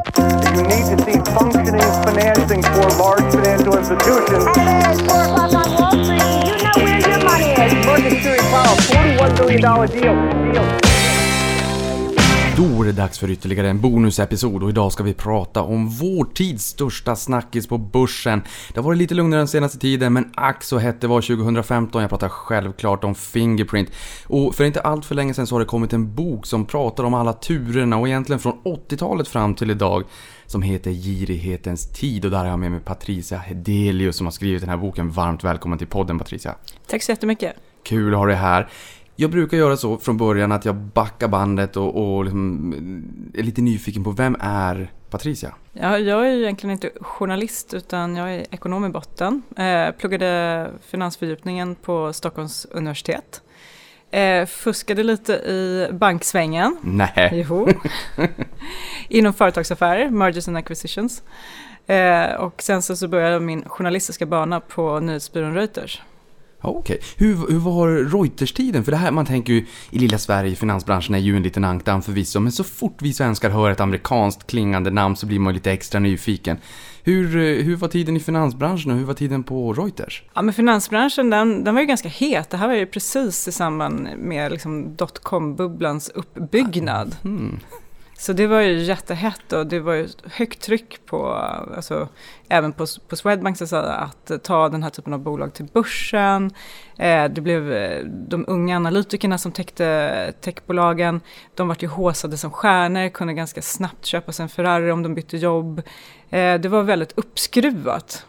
You need to see functioning financing for large financial institutions. Hey, it's 4 o'clock on Wall Street. You know where your money is. Market Security Powell, $41 billion deal. deal. Då är det dags för ytterligare en bonusepisod och idag ska vi prata om vår tids största snackis på börsen. Det har varit lite lugnare den senaste tiden, men ack så hett det var 2015. Jag pratar självklart om Fingerprint. Och för inte allt för länge sedan så har det kommit en bok som pratar om alla turerna och egentligen från 80-talet fram till idag som heter Girighetens tid och där har jag med mig Patricia Hedelius som har skrivit den här boken. Varmt välkommen till podden Patricia. Tack så jättemycket. Kul att ha dig här. Jag brukar göra så från början att jag backar bandet och, och liksom är lite nyfiken på vem är Patricia? Ja, jag är egentligen inte journalist utan jag är ekonom i botten. Eh, pluggade finansfördjupningen på Stockholms universitet. Eh, fuskade lite i banksvängen. Nej. Jo. Inom företagsaffärer, mergers and acquisitions. Eh, och sen så, så började jag min journalistiska bana på nyhetsbyrån Reuters. Okej. Okay. Hur, hur var Reuters-tiden? För det här, man tänker ju i lilla Sverige, finansbranschen är ju en liten ankdamm förvisso, men så fort vi svenskar hör ett amerikanskt klingande namn så blir man lite extra nyfiken. Hur, hur var tiden i finansbranschen och hur var tiden på Reuters? Ja, men finansbranschen den, den var ju ganska het. Det här var ju precis i samband med liksom dotcom-bubblans uppbyggnad. Mm. Så det var ju jättehett och det var ju högt tryck på, alltså, även på, på Swedbank så att ta den här typen av bolag till börsen. Eh, det blev eh, de unga analytikerna som täckte techbolagen, de vart ju håsade som stjärnor, kunde ganska snabbt köpa sig en Ferrari om de bytte jobb. Eh, det var väldigt uppskruvat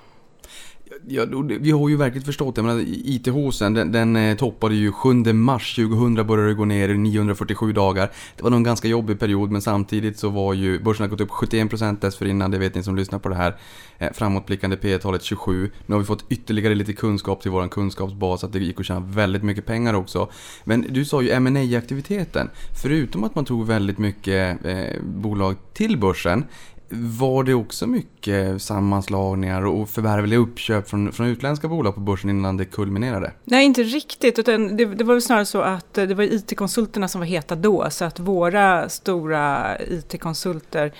ja, vi har ju verkligen förstått det. Men ITH-sen, den, den eh, toppade ju 7 mars 2000 började det gå ner i 947 dagar. Det var nog en ganska jobbig period, men samtidigt så var ju börsen har gått upp 71% dessförinnan, det vet ni som lyssnar på det här. Eh, framåtblickande P talet 27. Nu har vi fått ytterligare lite kunskap till vår kunskapsbas, att det gick att tjäna väldigt mycket pengar också. Men du sa ju ma aktiviteten Förutom att man tog väldigt mycket eh, bolag till börsen, var det också mycket sammanslagningar och förvärv eller uppköp från, från utländska bolag på börsen innan det kulminerade? Nej, inte riktigt. Utan det, det var väl snarare så att eh, det var IT-konsulterna som var heta då. Så att våra stora IT-konsulter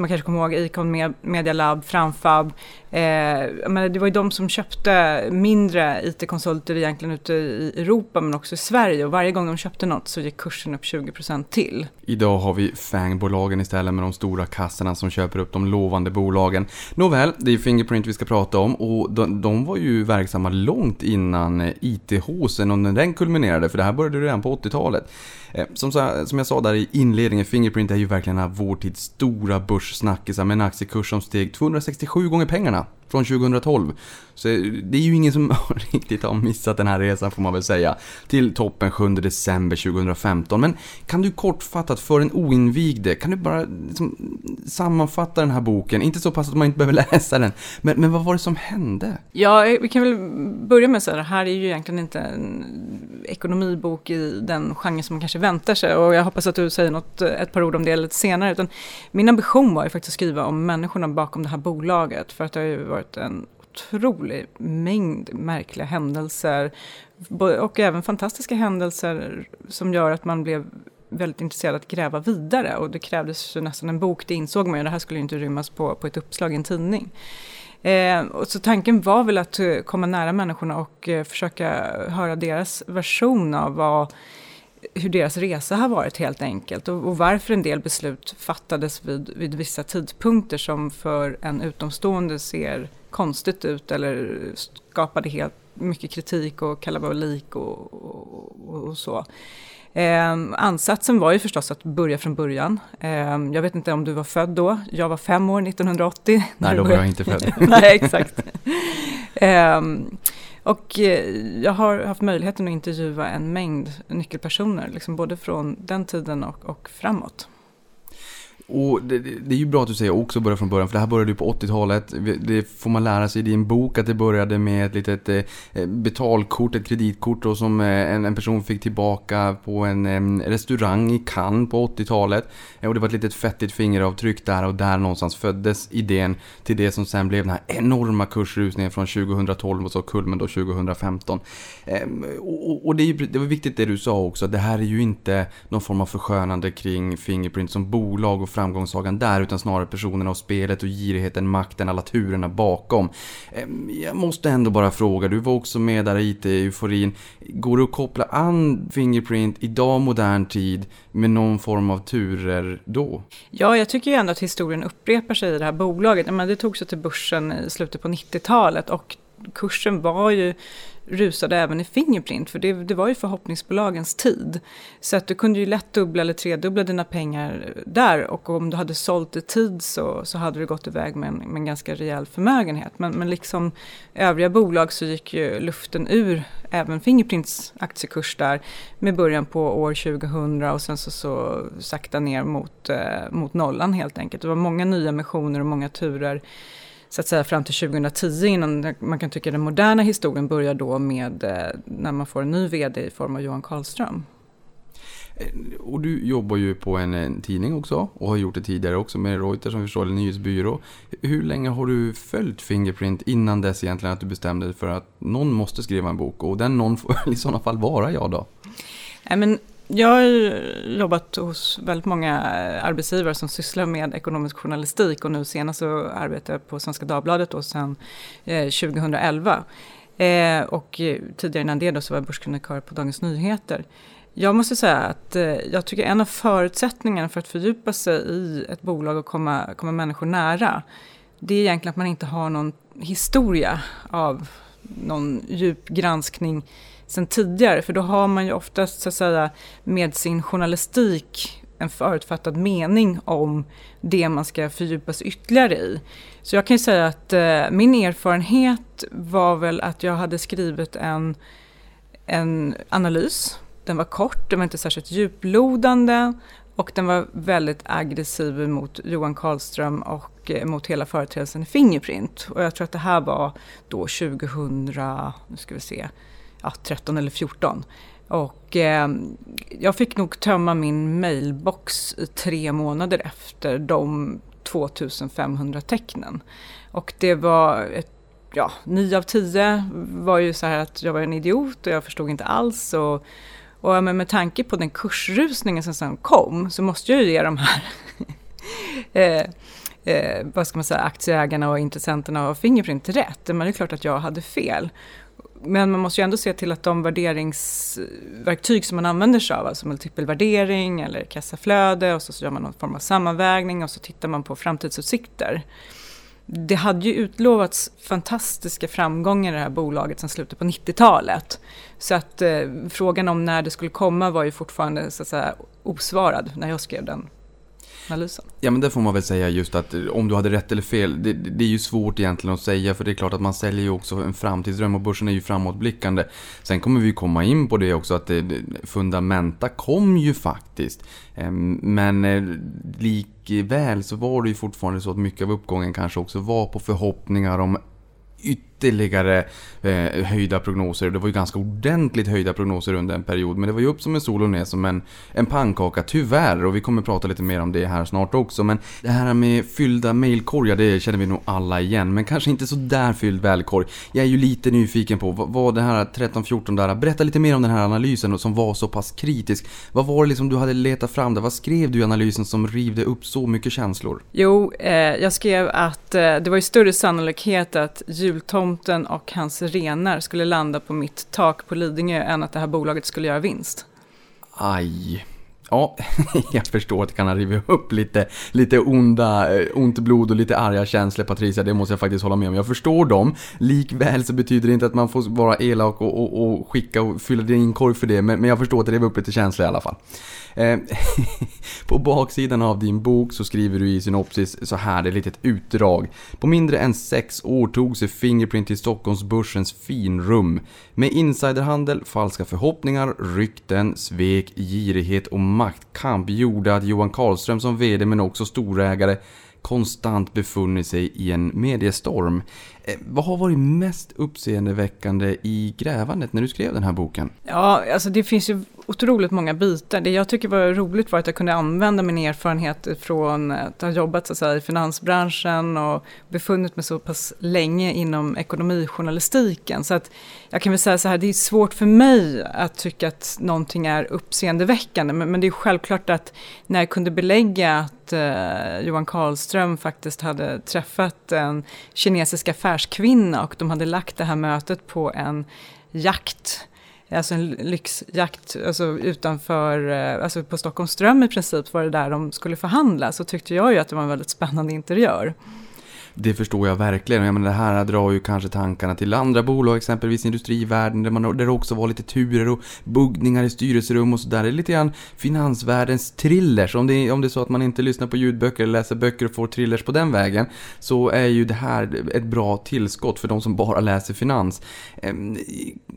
man kanske kommer ihåg Icon Media Lab, Framfab. Eh, men det var ju de som köpte mindre IT-konsulter egentligen ute i Europa men också i Sverige och varje gång de köpte något så gick kursen upp 20% till. Idag har vi FANG-bolagen istället med de stora kassorna som köper upp de lovande bolagen. Nåväl, det är Fingerprint vi ska prata om och de, de var ju verksamma långt innan eh, IT-håsen och när den kulminerade för det här började redan på 80-talet. Eh, som, som jag sa där i inledningen, Fingerprint är ju verkligen vår tids stora börssnackisar med en aktiekurs som steg 267 gånger pengarna now. Från 2012. Så eh, det är ju ingen som riktigt har missat den här resan får man väl säga. Till toppen 7 december 2015. Men kan du kortfattat för en oinvigde, kan du bara liksom sammanfatta den här boken? Inte så pass att man inte behöver läsa den, men, men vad var det som hände? Ja, vi kan väl börja med att säga det här är ju egentligen inte en ekonomibok i den genre som man kanske väntar sig. Och jag hoppas att du säger något, eh, ett par ord om det lite senare. Utan min ambition var ju faktiskt att skriva om människorna bakom det här bolaget. För att det har ju varit en otrolig mängd märkliga händelser och även fantastiska händelser som gör att man blev väldigt intresserad att gräva vidare och det krävdes ju nästan en bok, det insåg man ju, det här skulle inte rymmas på, på ett uppslag i en tidning. Eh, och så tanken var väl att eh, komma nära människorna och eh, försöka höra deras version av vad, hur deras resa har varit helt enkelt och, och, varför en del beslut fattades vid, vid vissa tidpunkter som för en utomstående ser konstigt ut eller skapade helt mycket kritik och kalabalik och, och, och så. Eh, ansatsen var ju förstås att börja från början. Eh, jag vet inte om du var född då, jag var fem år 1980. Nej, då var jag inte född. Nej, exakt. eh, och eh, jag har haft möjligheten att intervjua en mängd nyckelpersoner, liksom både från den tiden och, och framåt. Och det, det, är ju bra att du säger också börja från början, för det här började ju på 80-talet. Det får man lära sig i din bok att det började med ett litet eh, eh, betalkort, ett kreditkort då, som eh, en, en person fick tillbaka på en, en restaurang i Cannes på 80-talet. Och det var ett litet fettigt fingeravtryck där och där någonstans föddes idén till det som sen blev den här enorma kursrusningen från 2012 och så kulmen då 2015. Och, och det, är ju, det var viktigt det du sa också, det här är ju inte någon form av förskönande kring Fingerprint som bolag och framgångssagan där utan snarare personerna och spelet och girigheten, makten, alla turerna bakom. Ehm, jag måste ändå bara fråga, du var också med där i IT-euforin. Går det att koppla an Fingerprint idag modern tid med någon form av turer då? Ja, jag tycker ju ändå att historien upprepar sig i det här bolaget. Men det tog sig till börsen i slutet på 90-talet och kursen var ju rusade även i Fingerprint, för det, det var ju förhoppningsbolagens tid. Så att du kunde ju lätt dubbla eller tredubbla dina pengar där och om du hade sålt i tid så, så hade du gått iväg med en, med en ganska rejäl förmögenhet. Men, men liksom övriga bolag så gick ju luften ur även Fingerprints aktiekurs där med början på år 2000 och sen så, så sakta ner mot, eh, mot nollan helt enkelt. Det var många nya missioner och många turer så att säga fram till 2010 innan man kan tycka den moderna historien börjar då med eh, när man får en ny vd i form av Johan Karlström. Och du jobbar ju på en, en tidning också och har gjort det tidigare också med Reuters som förstår, en nyhetsbyrå. Hur länge har du följt Fingerprint innan dess egentligen att du bestämde dig för att någon måste skriva en bok och den någon får i sådana fall vara jag då? Nej, men jag har jobbat hos väldigt många arbetsgivare som sysslar med ekonomisk journalistik och nu senast så arbetar jag på Svenska Dagbladet då sedan eh, 2011. Eh, och tidigare innan det då så var jag börskrönikör på Dagens Nyheter. Jag måste säga att eh, jag tycker en av förutsättningarna för att fördjupa sig i ett bolag och komma, komma människor nära, det är egentligen att man inte har någon historia av någon djup granskning sen tidigare. För då har man ju oftast så att säga med sin journalistik en förutfattad mening om det man ska fördjupa sig ytterligare i. Så jag kan ju säga att eh, min erfarenhet var väl att jag hade skrivit en, en analys. Den var kort, den var inte särskilt djuplodande och den var väldigt aggressiv mot Johan Karlström och eh, mot hela företeelsen i Fingerprint. Och jag tror att det här var då 2000, nu ska vi se, ja, 13 eller 14. Och eh, jag fick nog tömma min mailbox i tre månader efter de 2500 tecknen. Och det var ett ja, nio av tio var ju så här att jag var en idiot och jag förstod inte alls. Och, och men med tanke på den kursrusningen som sen kom så måste jag ju ge de här eh, eh, vad ska man säga, aktieägarna och intressenterna av Fingerprint rätt. Men det är klart att jag hade fel. Men man måste ju ändå se till att de värderingsverktyg som man använder sig av, alltså multipel värdering eller kassaflöde och så, så gör man någon form av sammanvägning och så tittar man på framtidsutsikter. Det hade ju utlovats fantastiska framgångar i det här bolaget sedan slutet på 90-talet. Så att eh, frågan om när det skulle komma var ju fortfarande så att säga, osvarad när jag skrev den analysen. Ja men det får man väl säga just att eh, om du hade rätt eller fel, det, det, är ju svårt egentligen att säga för det är klart att man säljer ju också en framtidsdröm och börsen är ju framåtblickande. Sen kommer vi komma in på det också att eh, det, fundamenta kom ju faktiskt. Ehm, men eh, likväl så var det ju fortfarande så att mycket av uppgången kanske också var på förhoppningar om ytterligare eh, höjda prognoser. Det var ju ganska ordentligt höjda prognoser under en period. Men det var ju upp som en sol och ner som en, en pannkaka, tyvärr. Och vi kommer prata lite mer om det här snart också. Men det här med fyllda mailkorgar, det känner vi nog alla igen. Men kanske inte så där fylld välkorg. Jag är ju lite nyfiken på vad, vad det här 13-14 där, berätta lite mer om den här analysen som var så pass kritisk. Vad var det liksom du hade letat fram där? Vad skrev du i analysen som rivde upp så mycket känslor? Jo, eh, jag skrev att eh, det var ju större sannolikhet att jultomten och hans renar skulle landa på mitt tak på Lidingö än att det här bolaget skulle göra vinst. Aj. Ja, jag förstår att det kan ha rivit upp lite, lite onda, eh, ont blod och lite arga känslor Patricia, det måste jag faktiskt hålla med om. Jag förstår dem. Likväl så betyder det inte att man får vara elak och, och, och skicka och fylla din korg för det, men, men jag förstår att det rev upp lite känslor i alla fall. Eh, på baksidan av din bok så skriver du i synopsis så här, det är ett litet utdrag. På mindre än sex år tog sig Fingerprint till Stockholmsbörsens finrum. Med insiderhandel, falska förhoppningar, rykten, svek, girighet och maktkamp gjorde att Johan Karlström som VD men också storägare konstant befunnit sig i en mediestorm. Eh, vad har varit mest uppseendeväckande i grävandet när du skrev den här boken? Ja, alltså det finns ju otroligt många bitar. Det jag tycker var roligt var att jag kunde använda min erfarenhet från att ha jobbat så att säga, i finansbranschen och befunnit mig så pass länge inom ekonomijournalistiken. Så att jag kan väl säga så här, det är svårt för mig att tycka att någonting är uppseendeväckande. Men, men det är självklart att när jag kunde belägga att eh, Johan Karlström faktiskt hade träffat en kinesisk affärskvinna och de hade lagt det här mötet på en jakt alltså en lyxjakt alltså utanför, eh, alltså på Stockholms ström i princip var det där de skulle förhandla, så tyckte jag ju att det var en väldigt spännande interiör. Det förstår jag verkligen. Jag menar, det här drar ju kanske tankarna till andra bolag, exempelvis industrivärlden, där, man, där det också var lite turer och buggningar i styrelserum och sådär. Det är lite grann finansvärldens thrillers. Om det, om det är så att man inte lyssnar på ljudböcker eller läser böcker och får thrillers på den vägen, så är ju det här ett bra tillskott för de som bara läser finans. Ehm,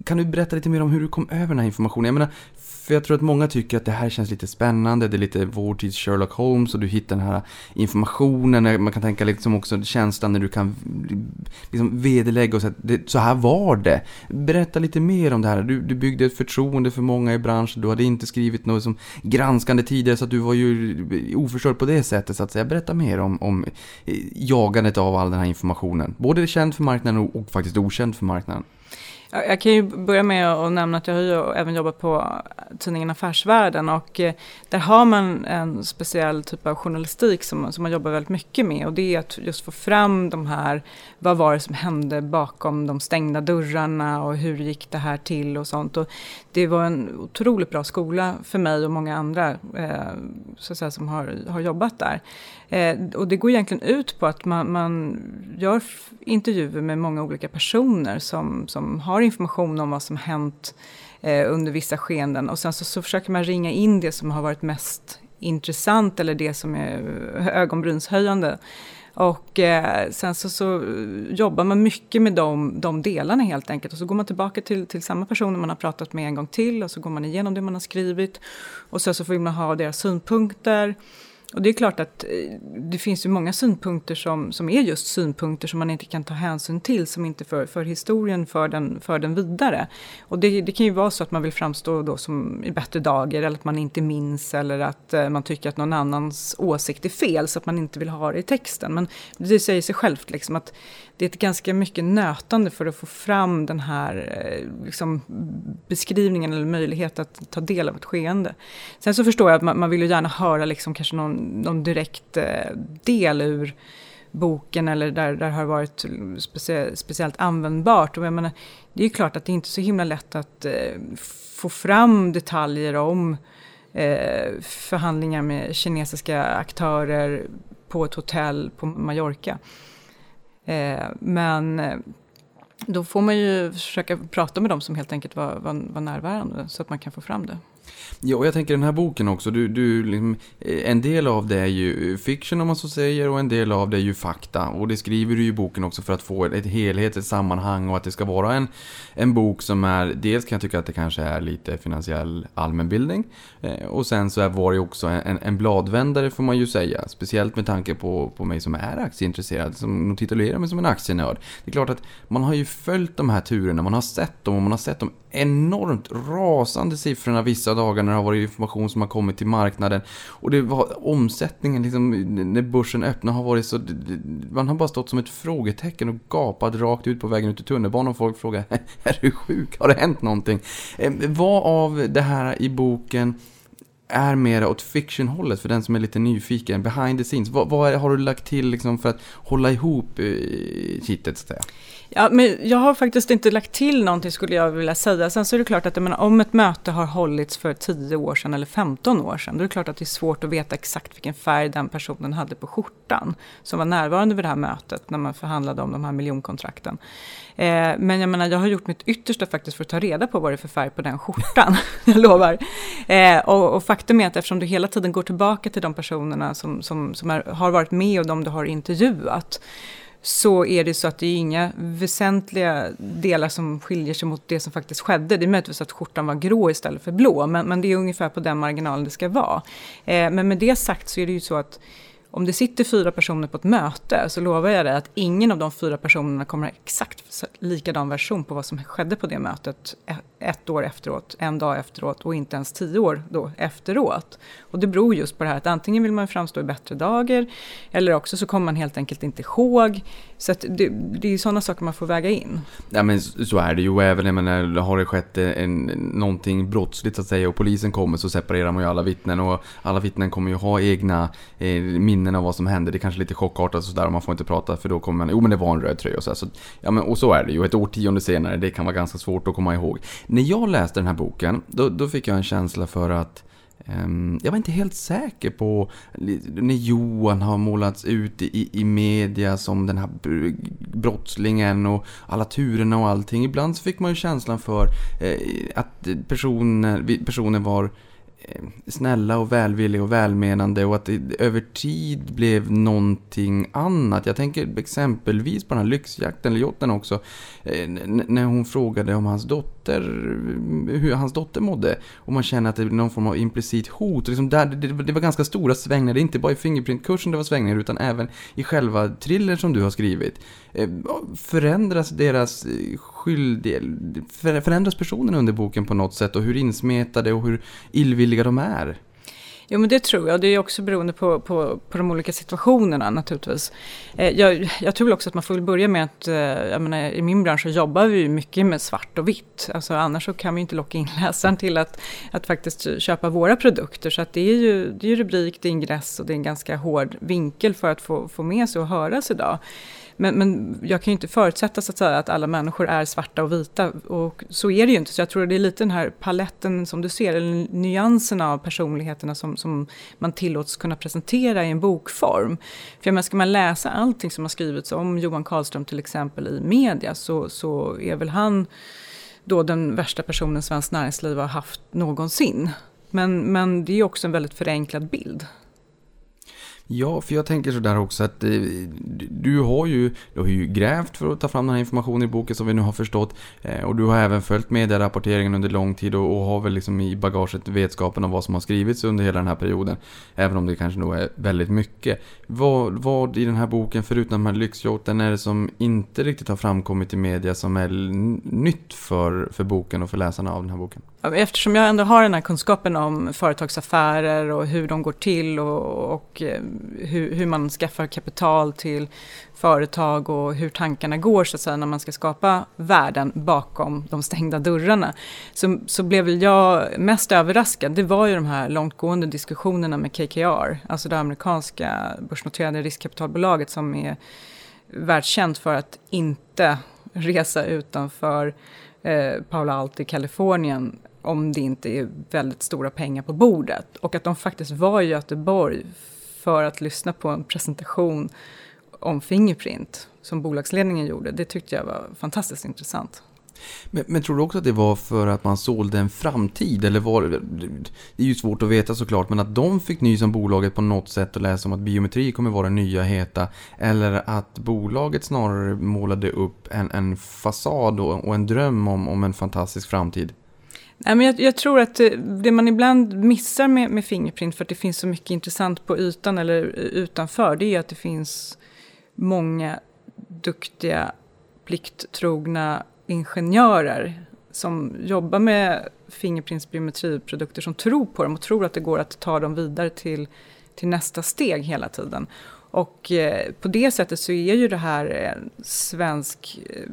kan du berätta lite mer om hur du kom över den här informationen? Jag menar, för jag tror att många tycker att det här känns lite spännande, det är lite vår tids Sherlock Holmes och du hittar den här informationen, man kan tänka liksom också känslan när du kan liksom vederlägga och säga att så här var det. Berätta lite mer om det här, du, du byggde ett förtroende för många i branschen, du hade inte skrivit något som granskande tidigare så att du var ju oförstörd på det sättet så att säga. Berätta mer om, om eh, jagandet av all den här informationen, både känd för marknaden och, och faktiskt okänd för marknaden. Jag kan ju börja med att nämna att jag har ju även jobbat på tidningen Affärsvärlden och eh, där har man en speciell typ av journalistik som, som man jobbar väldigt mycket med och det är att just få fram de här, vad var det som hände bakom de stängda dörrarna och hur gick det här till och sånt. Och det var en otroligt bra skola för mig och många andra eh, så att säga, som har, har jobbat där. Eh, och det går egentligen ut på att man, man gör intervjuer med många olika personer som, som har information om vad som hänt eh, under vissa skeenden. Och sen så, så försöker man ringa in det som har varit mest intressant eller det som är ögonbrynshöjande. Och eh, sen så, så jobbar man mycket med de, de delarna helt enkelt. Och så går man tillbaka till, till samma personer man har pratat med en gång till och så går man igenom det man har skrivit. Och sen så får man ha deras synpunkter. Och det är klart att eh, det finns ju många synpunkter som, som är just synpunkter som man inte kan ta hänsyn till, som inte för, för historien för den, för den vidare. Och det, det kan ju vara så att man vill framstå då som i bättre dagar, eller att man inte minns, eller att eh, man tycker att någon annans åsikt är fel, så att man inte vill ha det i texten. Men det säger sig självt liksom att det är ett ganska mycket nötande för att få fram den här eh, liksom, beskrivningen eller möjlighet att ta del av ett skeende. Sen så förstår jag att man, man vill ju gärna höra liksom kanske någon, någon direkt eh, del ur boken eller där det har varit specie, speciellt användbart. Och jag menar, det är ju klart att det är inte så himla lätt att eh, få fram detaljer om eh, förhandlingar med kinesiska aktörer på ett hotell på Mallorca. Eh, men eh, då får man ju försöka prata med dem som helt enkelt var, var, var närvarande så att man kan få fram det. Ja, och jag tänker den här boken också, du, du, liksom, eh, en del av det är ju fiction om man så säger och en del av det är ju fakta. Och det skriver du i boken också för att få ett helhet, ett sammanhang och att det ska vara en, en bok som är, dels kan jag tycka att det kanske är lite finansiell allmänbildning eh, och sen så var det också en, en bladvändare får man ju säga. Speciellt med tanke på, på mig som är aktieintresserad, som titulerar mig som en aktienörd. Det är klart att man har ju följt de här turerna, man har sett dem och man har sett dem enormt rasande siffrorna vissa dagar när det har varit information som har kommit till marknaden. Och det var omsättningen, liksom, när börsen öppnade har varit så... Man har bara stått som ett frågetecken och gapat rakt ut på vägen ut i tunnelbanan och folk frågar Är du sjuk? Har det hänt någonting? Ehm, vad av det här i boken är mera åt fiction-hållet för den som är lite nyfiken, behind the scenes. Vad, vad har du lagt till liksom för att hålla ihop eh, kittet så att säga? Ja, men jag har faktiskt inte lagt till någonting skulle jag vilja säga. Sen så är det klart att menar, om ett möte har hållits för 10 år sedan eller 15 år sedan, då är det klart att det är svårt att veta exakt vilken färg den personen hade på skjortan som var närvarande vid det här mötet när man förhandlade om de här miljonkontrakten. Eh, men jag menar, jag har gjort mitt yttersta faktiskt för att ta reda på vad det är för färg på den skjortan, jag lovar. Eh, och, och, faktum är att eftersom du hela tiden går tillbaka till de personerna som, som, som är, har varit med och de du har intervjuat, så är det så att det är inga väsentliga delar som skiljer sig mot det som faktiskt skedde. Det är möjligtvis att skjortan var grå istället för blå, men, men det är ungefär på den marginalen det ska vara. Eh, men med det sagt så är det ju så att om det sitter fyra personer på ett möte så lovar jag dig att ingen av de fyra personerna kommer ha exakt likadan version på vad som skedde på det mötet e-, ett år efteråt, en dag efteråt och inte ens tio år då efteråt. Och det beror just på det här att antingen vill man framstå i bättre dagar eller också så kommer man helt enkelt inte ihåg. Så det, det är sådana saker man får väga in. Ja men så är det ju. Även jag menar, har det skett en, någonting brottsligt så att säga och polisen kommer så separerar man ju alla vittnen och alla vittnen kommer ju ha egna eh, minnen av vad som hände. Det är kanske lite chockartat och sådär och man får inte prata för då kommer man, jo men det var en röd tröja och så, här, så Ja men och så är det ju. Ett årtionde senare, det kan vara ganska svårt att komma ihåg. När jag läste den här boken, då, då fick jag en känsla för att ehm, jag var inte helt säker på när Johan har målats ut i, i media som den här brottslingen och alla turerna och allting. Ibland så fick man ju känslan för eh, att personen, personen var Eh, snälla och välvilliga och välmenande och att det över tid blev någonting annat. Jag tänker exempelvis på den här lyxjakten, eller jotten också, Eh, när hon frågade om hans dotter, hur hans dotter mådde. Och man känner att det är någon form av implicit hot. Liksom där, det, det var ganska stora svängningar, det är inte bara i Fingerprint-kursen det var svängningar utan även i själva thriller som du har skrivit. Eh, förändras deras eh, skyldighet... förändras personerna under boken på något sätt och hur insmetade och hur illvilliga de är? Jo men det tror jag. Det är också beroende på, på, på de olika situationerna naturligtvis. Eh, jag, jag tror också att man får börja med att, eh, jag menar, i min bransch så jobbar vi mycket med svart och vitt. Alltså annars så kan vi inte locka in läsaren till att, att faktiskt köpa våra produkter. Så att det är ju det är rubrik, det är ingress och det är en ganska hård vinkel för att få, få med sig och höras idag. Men, men jag kan ju inte förutsätta så att, säga, att alla människor är svarta och vita och så är det ju inte. Så jag tror att det är lite den här paletten som du ser, eller nyanserna av personligheterna som, som man tillåts kunna presentera i en bokform. För jag menar, ska man läsa allting som har skrivits om Johan Karlström till exempel i media så, så är väl han då den värsta personen Svenskt Näringsliv har haft någonsin. Men, men det är också en väldigt förenklad bild. Ja, för jag tänker sådär också att eh, du har ju, du har ju grävt för att ta fram den här informationen i boken som vi nu har förstått. Eh, och du har även följt medierapporteringen under lång tid och, och, har väl liksom i bagaget vetskapen om vad som har skrivits under hela den här perioden. Även om det kanske nog är väldigt mycket. Vad, vad i den här boken, förutom de här lyxyachten, är det som inte riktigt har framkommit i media som är nytt för, för boken och för läsarna av den här boken? Eftersom jag ändå har den här kunskapen om företagsaffärer och hur de går till och, och eh, hur, hur, man skaffar kapital till företag och hur tankarna går så att säga när man ska skapa värden bakom de stängda dörrarna. Så, så blev jag mest överraskad, det var ju de här långtgående diskussionerna med KKR, alltså det amerikanska börsnoterade riskkapitalbolaget som är världskänt för att inte resa utanför eh, Paula Alto i Kalifornien om det inte är väldigt stora pengar på bordet. Och att de faktiskt var i Göteborg för att lyssna på en presentation om Fingerprint som bolagsledningen gjorde. Det tyckte jag var fantastiskt intressant. Men, men, tror du också att det var för att man sålde en framtid? Eller var det, är ju svårt att veta såklart, men att de fick nys om bolaget på något sätt och läsa om att biometri kommer vara det nya heta. Eller att bolaget snarare målade upp en, en fasad och, och en dröm om, om en fantastisk framtid? Nej, men jag, jag, tror att eh, det man ibland missar med, med Fingerprint, för att det finns så mycket intressant på ytan eller eh, utanför, det är att det finns många duktiga, plikttrogna ingenjörer som jobbar med fingerprintsbiometriprodukter som tror på dem och tror att det går att ta dem vidare till, till nästa steg hela tiden. Och eh, på det sättet så är ju det här en svensk eh,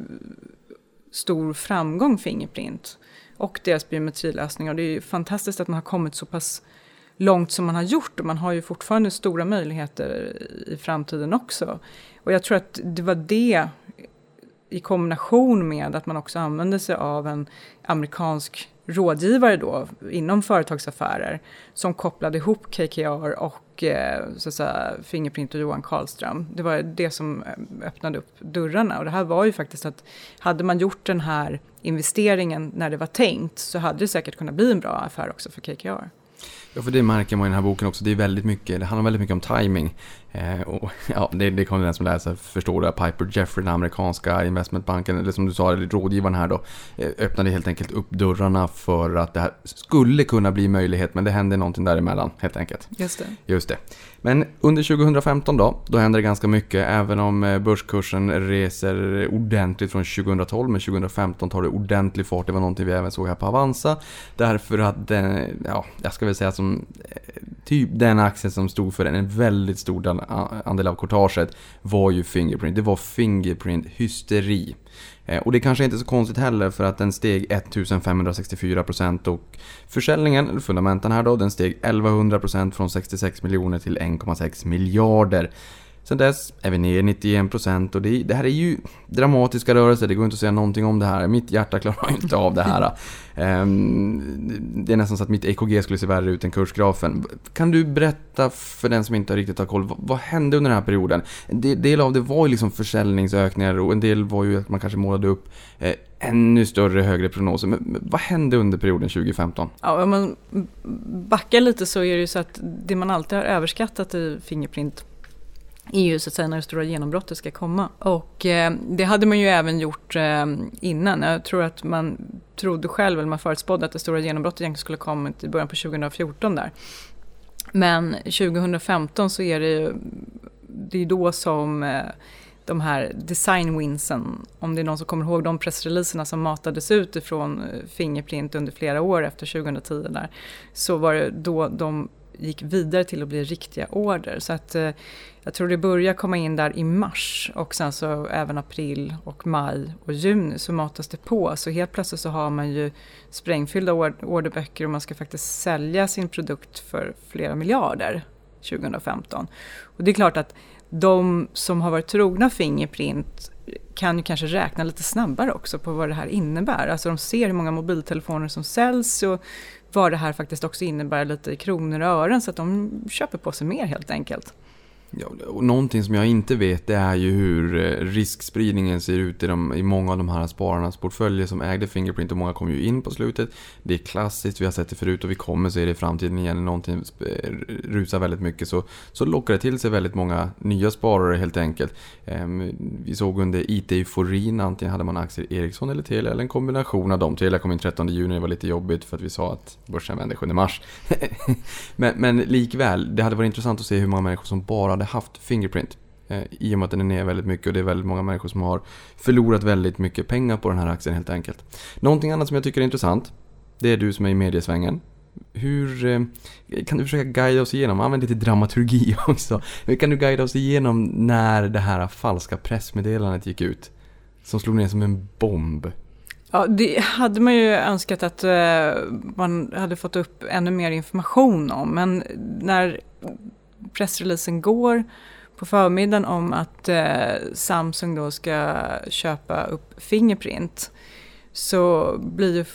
stor framgång, Fingerprint och deras biometrilösningar. Det är ju fantastiskt att man har kommit så pass långt som man har gjort och man har ju fortfarande stora möjligheter i framtiden också. Och jag tror att det var det i kombination med att man också använde sig av en amerikansk rådgivare då inom företagsaffärer som kopplade ihop KKR och eh, så att säga, Fingerprint och Johan Karlström. Det var det som eh, öppnade upp dörrarna och det här var ju faktiskt att hade man gjort den här investeringen när det var tänkt så hade det säkert kunnat bli en bra affär också för KKR. Ja, för det märker man i den här boken också. Det, är väldigt mycket, det handlar väldigt mycket om timing. Eh, och, ja, det, det kommer den som läser förstå. Det. Piper Jeffrey, den amerikanska investmentbanken, eller som du sa, rådgivaren här då, eh, öppnade helt enkelt upp dörrarna för att det här skulle kunna bli möjlighet, men det hände någonting däremellan helt enkelt. Just det. Just det. Men under 2015 då, då händer det ganska mycket. Även om eh, börskursen reser ordentligt från 2012, men 2015 tar det ordentlig fart. Det var någonting vi även såg här på Avanza. Därför att den, ja, jag ska väl säga som typ den aktien som stod för en väldigt stor andel av kortaget var ju Fingerprint. Det var Fingerprint-hysteri. Eh, och det kanske inte är så konstigt heller för att den steg 1564% och försäljningen, fundamenten här då, den steg 1100% från 66 miljoner till 1,6 miljarder. Sen dess är vi ner 91% och det, det, här är ju dramatiska rörelser, det går inte att säga någonting om det här. Mitt hjärta klarar inte av det här. Um, det är nästan så att mitt EKG skulle se värre ut än kursgrafen. Kan du berätta för den som inte riktigt har koll, vad, vad hände under den här perioden? En del av det var ju liksom försäljningsökningar och en del var ju att man kanske målade upp eh, ännu större, högre prognoser. Men vad hände under perioden 2015? Ja, om man backar lite så är det ju så att det man alltid har överskattat i Fingerprint är ju så att säga när det stora genombrottet ska komma. Och eh, det hade man ju även gjort eh, innan. Jag tror att man trodde själv, eller man förutspådde att det stora genombrottet egentligen skulle komma i början på 2014 där. Men 2015 så är det ju det är då som eh, de här design winsen, om det är någon som kommer ihåg de pressreleaserna som matades ut ifrån eh, Fingerprint under flera år efter 2010 där, så var det då de gick vidare till att bli riktiga order. Så att eh, jag tror det börjar komma in där i mars och sen så även april och maj och juni så matas det på. Så helt plötsligt så har man ju sprängfyllda orderböcker och man ska faktiskt sälja sin produkt för flera miljarder 2015. Och det är klart att de som har varit trogna Fingerprint kan ju kanske räkna lite snabbare också på vad det här innebär. Alltså de ser hur många mobiltelefoner som säljs och vad det här faktiskt också innebär lite i kronor och ören så att de köper på sig mer helt enkelt. Ja, och någonting som jag inte vet det är ju hur eh, riskspridningen ser ut i, de, i många av de här spararnas portföljer som ägde Fingerprint och många kom ju in på slutet. Det är klassiskt, vi har sett det förut och vi kommer se det i framtiden igen. När någonting eh, rusar väldigt mycket så, så lockar det till sig väldigt många nya sparare helt enkelt. Ehm, vi såg under IT-euforin, antingen hade man aktier i Ericsson eller Telia eller en kombination av dem. Telia kom in 13 juni, det var lite jobbigt för att vi sa att börsen vände 7 mars. men, men likväl, det hade varit intressant att se hur många människor som bara hade haft Fingerprint. Eh, I och med att den är ner väldigt mycket och det är väldigt många människor som har förlorat väldigt mycket pengar på den här aktien helt enkelt. Någonting annat som jag tycker är intressant, det är du som är i mediesvängen. Hur eh, kan du försöka guida oss igenom, använd lite dramaturgi också. Hur kan du guida oss igenom när det här falska pressmeddelandet gick ut? Som slog ner som en bomb. Ja, det hade man ju önskat att eh, man hade fått upp ännu mer information om. Men när pressreleasen går på förmiddagen om att eh, Samsung då ska köpa upp Fingerprint så blir ju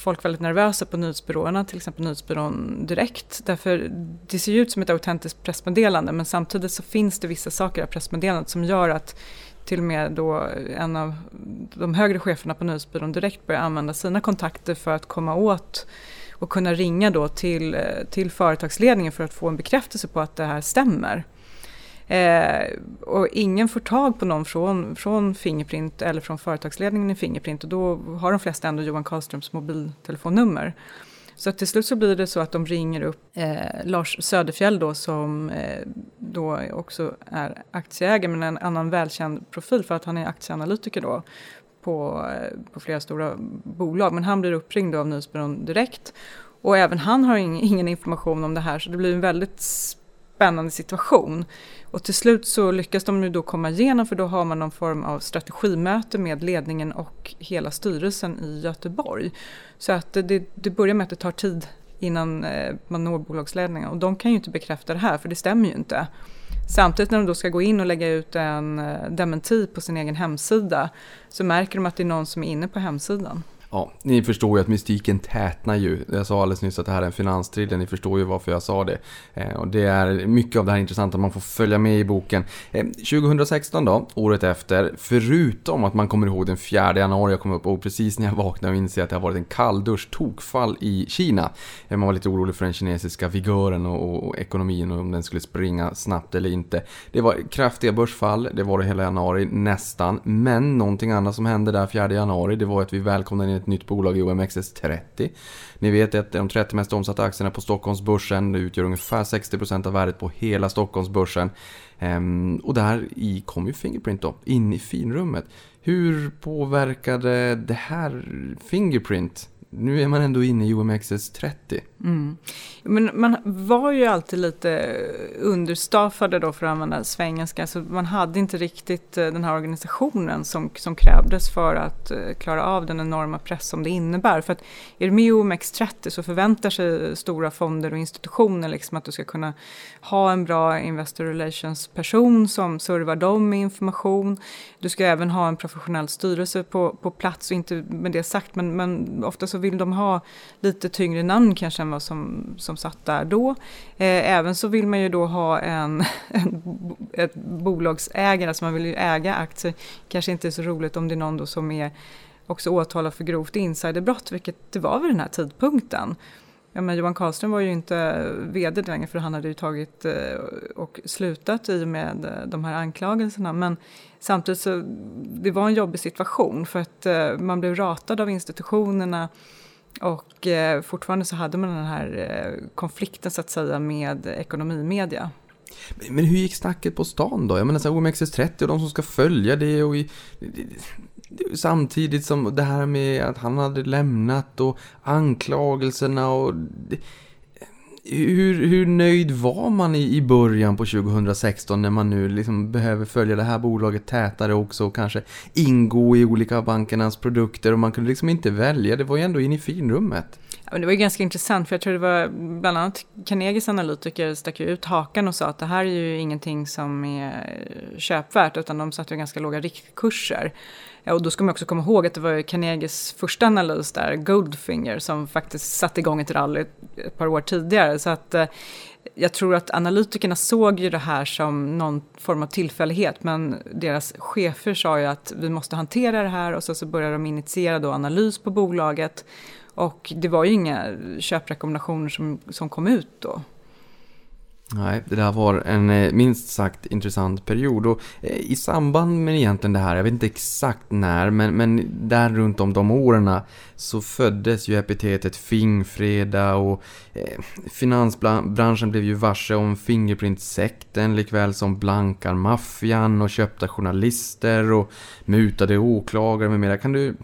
folk väldigt nervösa på nyhetsbyråerna, till exempel nyhetsbyrån Direkt. Därför det ser ju ut som ett autentiskt pressmeddelande men samtidigt så finns det vissa saker i pressmeddelandet som gör att till och med då en av de högre cheferna på nyhetsbyrån Direkt börjar använda sina kontakter för att komma åt och kunna ringa då till, eh, till företagsledningen för att få en bekräftelse på att det här stämmer. Eh, och ingen får tag på någon från, från Fingerprint eller från företagsledningen i Fingerprint och då har de flesta ändå Johan Karlströms mobiltelefonnummer. Så till slut så blir det så att de ringer upp eh, Lars Söderfjell då som eh, då också är aktieägare men en annan välkänd profil för att han är aktieanalytiker då på, eh, på flera stora bolag. Men han blir uppringd av Nyhetsbyrån direkt. Och även han har ingen information om det här så det blir en väldigt spännande situation. Och till slut så lyckas de ju då komma igenom för då har man någon form av strategimöte med ledningen och hela styrelsen i Göteborg. Så att det, det börjar med att det tar tid innan eh, man når bolagsledningen och de kan ju inte bekräfta det här för det stämmer ju inte. Samtidigt när de då ska gå in och lägga ut en eh, dementi på sin egen hemsida så märker de att det är någon som är inne på hemsidan. Ja, ni förstår ju att mystiken tätnar ju. Jag sa alldeles nyss att det här är en finanstriller, ni förstår ju varför jag sa det. Eh, och det är mycket av det här intressanta, man får följa med i boken. Eh, 2016 då, året efter, förutom att man kommer ihåg den 4 januari jag kom upp och precis när jag vaknade och inser att det har varit en kalldusch tokfall i Kina. Eh, man var lite orolig för den kinesiska vigören och, och, och, ekonomin och om den skulle springa snabbt eller inte. Det var kraftiga börsfall, det var det hela januari nästan. Men någonting annat som hände där 4 januari, det var att vi välkomnade ett nytt bolag i OMXS30. Ni vet att de 30 mest omsatta aktierna på Stockholmsbörsen utgör ungefär 60% av värdet på hela Stockholmsbörsen. Ehm, och där i kom ju Fingerprint då, in i finrummet. Hur påverkade det här Fingerprint nu är man ändå inne i OMXS30. Mm. Men man var ju alltid lite understaffade då för att använda svengelska. Så man hade inte riktigt eh, den här organisationen som, som krävdes för att eh, klara av den enorma press som det innebär. För att är du med i OMX30 så förväntar sig stora fonder och institutioner liksom att du ska kunna ha en bra Investor Relations person som servar dem med information. Du ska även ha en professionell styrelse på, på plats och inte med det sagt men, men ofta så vill de ha lite tyngre namn kanske än vad som, som satt där då. Eh, även så vill man ju då ha en, en ett bolagsägare, alltså man vill ju äga aktier. Kanske inte är så roligt om det är någon då som är också åtalad för grovt insiderbrott, vilket det var vid den här tidpunkten. Ja, men Johan Karlström var ju inte eh, vd längre för han hade ju tagit eh, och slutat i och med eh, de här anklagelserna. Men samtidigt så det var en jobbig situation för att man blev ratad av institutionerna och fortfarande så hade man den här konflikten så att säga med ekonomimedia. Men, hur gick snacket på stan då? Jag menar så OMXS30 och de som ska följa det och i, samtidigt som det här med att han hade lämnat och anklagelserna och hur, hur nöjd var man i, i början på 2016 när man nu liksom behöver följa det här bolaget tätare också och kanske ingå i olika bankernas produkter och man kunde liksom inte välja, det var ju ändå in i finrummet. Ja, men det var ju ganska intressant för jag tror det var bland annat Carnegies analytiker stack ju ut hakan och sa att det här är ju ingenting som är köpvärt utan de satte ju ganska låga riktkurser. Ja, och då ska man också komma ihåg att det var Carnegies första analys där, Goldfinger, som faktiskt satte igång ett rally ett par år tidigare. Så att eh, jag tror att analytikerna såg ju det här som någon form av tillfällighet, men deras chefer sa ju att vi måste hantera det här och så, så började de initiera då analys på bolaget. Och det var ju inga köprekommendationer som, som kom ut då. Nej, det där var en eh, minst sagt intressant period och eh, i samband med egentligen det här, jag vet inte exakt när, men, men där runt om de åren så föddes ju epitetet Fingfreda och eh, finansbranschen blev ju varse om Fingerprint-sekten likväl som blankarmaffian och köpta journalister och mutade åklagare med mera. Kan du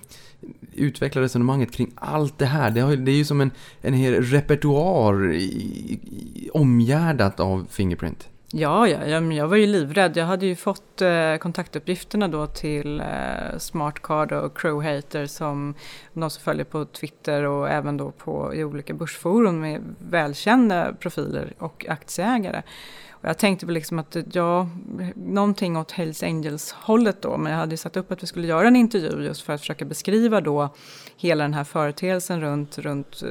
utveckla resonemanget kring allt det här. Det, är ju som en, en hel repertoar i, i, omgärdat av Fingerprint. Ja, ja, jag, jag var ju livrädd. Jag hade ju fått eh, kontaktuppgifterna då till eh, Smartcard och Crowhater som de som följer på Twitter och även då på, i olika börsforum med välkända profiler och aktieägare. Och jag tänkte väl liksom att ja, någonting åt Hells Angels-hållet då, men jag hade ju satt upp att vi skulle göra en intervju just för att försöka beskriva då hela den här företeelsen runt, runt eh,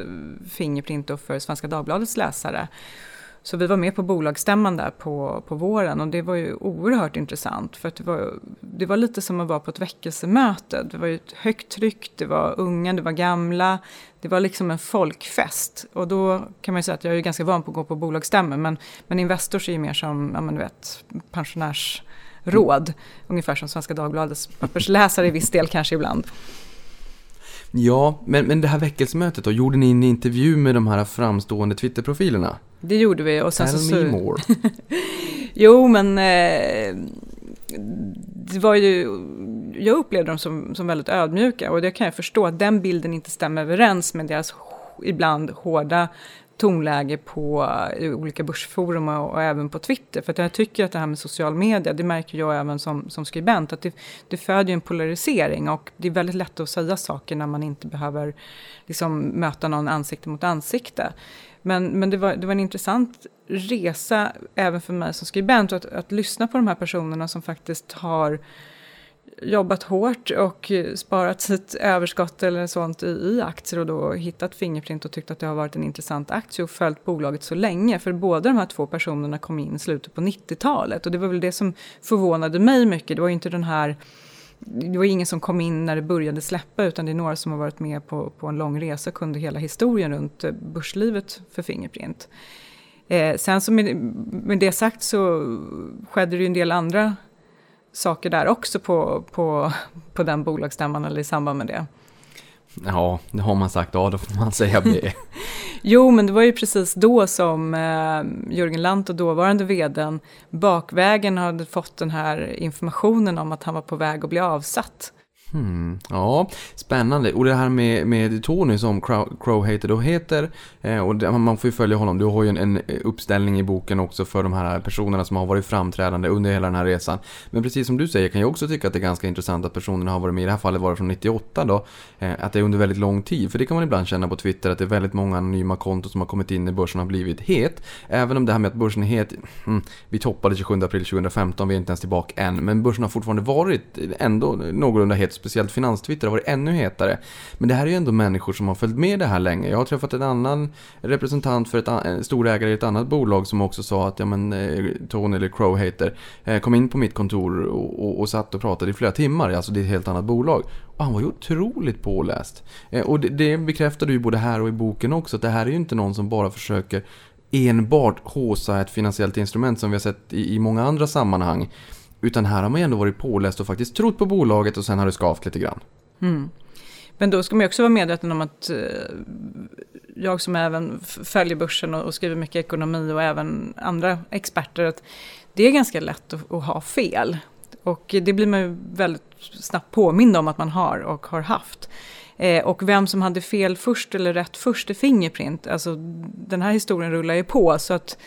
Fingerprint och för Svenska Dagbladets läsare. Så vi var med på bolagsstämman där på, på våren och det var ju oerhört intressant för att det var, det var lite som att vara på ett väckelsemöte. Det var ju ett högt tryck, det var unga, det var gamla, det var liksom en folkfest. Och då kan man ju säga att jag är ganska van på att gå på bolagsstämmor men, men Investors är ju mer som, ja men du vet, pensionärsråd. Mm. Ungefär som Svenska Dagbladets pappersläsare i viss del kanske ibland. Ja, men, men det här väckelsemötet då, gjorde ni en intervju med de här framstående Twitterprofilerna? Det gjorde vi. Och sen Tell så, me more. jo, men eh, det var ju, jag upplevde dem som, som väldigt ödmjuka och det kan jag förstå att den bilden inte stämmer överens med deras ibland hårda tonläge på eh, olika börsforum och, och, även på Twitter. För att jag tycker att det här med social media, det märker jag även som, som skribent, att det, det föder en polarisering och det är väldigt lätt att säga saker när man inte behöver liksom, möta någon ansikte mot ansikte. Men, men det, var, det var en intressant resa även för mig som skribent att, att lyssna på de här personerna som faktiskt har jobbat hårt och sparat sitt överskott eller sånt i, i, aktier och då hittat Fingerprint och tyckt att det har varit en intressant aktie och följt bolaget så länge. För båda de här två personerna kom in i slutet på 90-talet och det var väl det som förvånade mig mycket. Det var ju inte den här det var ingen som kom in när det började släppa utan det är några som har varit med på, på en lång resa och kunde hela historien runt eh, börslivet för Fingerprint. Eh, sen så med, med det sagt så skedde det ju en del andra saker där också på, på, på den bolagsstämman eller i samband med det. Ja, det har man sagt, ja då får man säga det. Jo, men det var ju precis då som eh, Jörgen Lant och dåvarande vdn bakvägen hade fått den här informationen om att han var på väg att bli avsatt. Hmm, ja, spännande. Och det här med, med Tony som Crow, Crow då heter, eh, och det, man får ju följa honom. Du har ju en, en, uppställning i boken också för de här personerna som har varit framträdande under hela den här resan. Men precis som du säger kan jag också tycka att det är ganska intressant att personerna har varit med, i det här fallet var det från 98 då, eh, att det är under väldigt lång tid. För det kan man ibland känna på Twitter att det är väldigt många anonyma konton som har kommit in när börsen har blivit het. Även om det här med att börsen är het, hmm, vi toppade 27 april 2015, vi är inte ens tillbaka än, men börsen har fortfarande varit ändå någorlunda het speciellt finanstwitter har varit ännu hetare. Men det här är ju ändå människor som har följt med det här länge. Jag har träffat en annan representant för ett en storägare i ett annat bolag som också sa att ja men eh, Tony eller Crow heter, eh, kom in på mitt kontor och, och, och satt och pratade i flera timmar. Alltså det är ett helt annat bolag. Och han var ju otroligt påläst. Eh, och det, det bekräftar du ju både här och i boken också. Att det här är ju inte någon som bara försöker enbart håsa ett finansiellt instrument som vi har sett i, i många andra sammanhang. Utan här har man ju ändå varit påläst och faktiskt trott på bolaget och sen har det skavt lite grann. Mm. Men då ska man ju också vara medveten om att eh, jag som även följer börsen och, skriver mycket ekonomi och även andra experter, att det är ganska lätt att, att ha fel. Och det blir man ju väldigt snabbt påmind om att man har och har haft. Eh, och vem som hade fel först eller rätt först i Fingerprint, alltså den här historien rullar ju på så att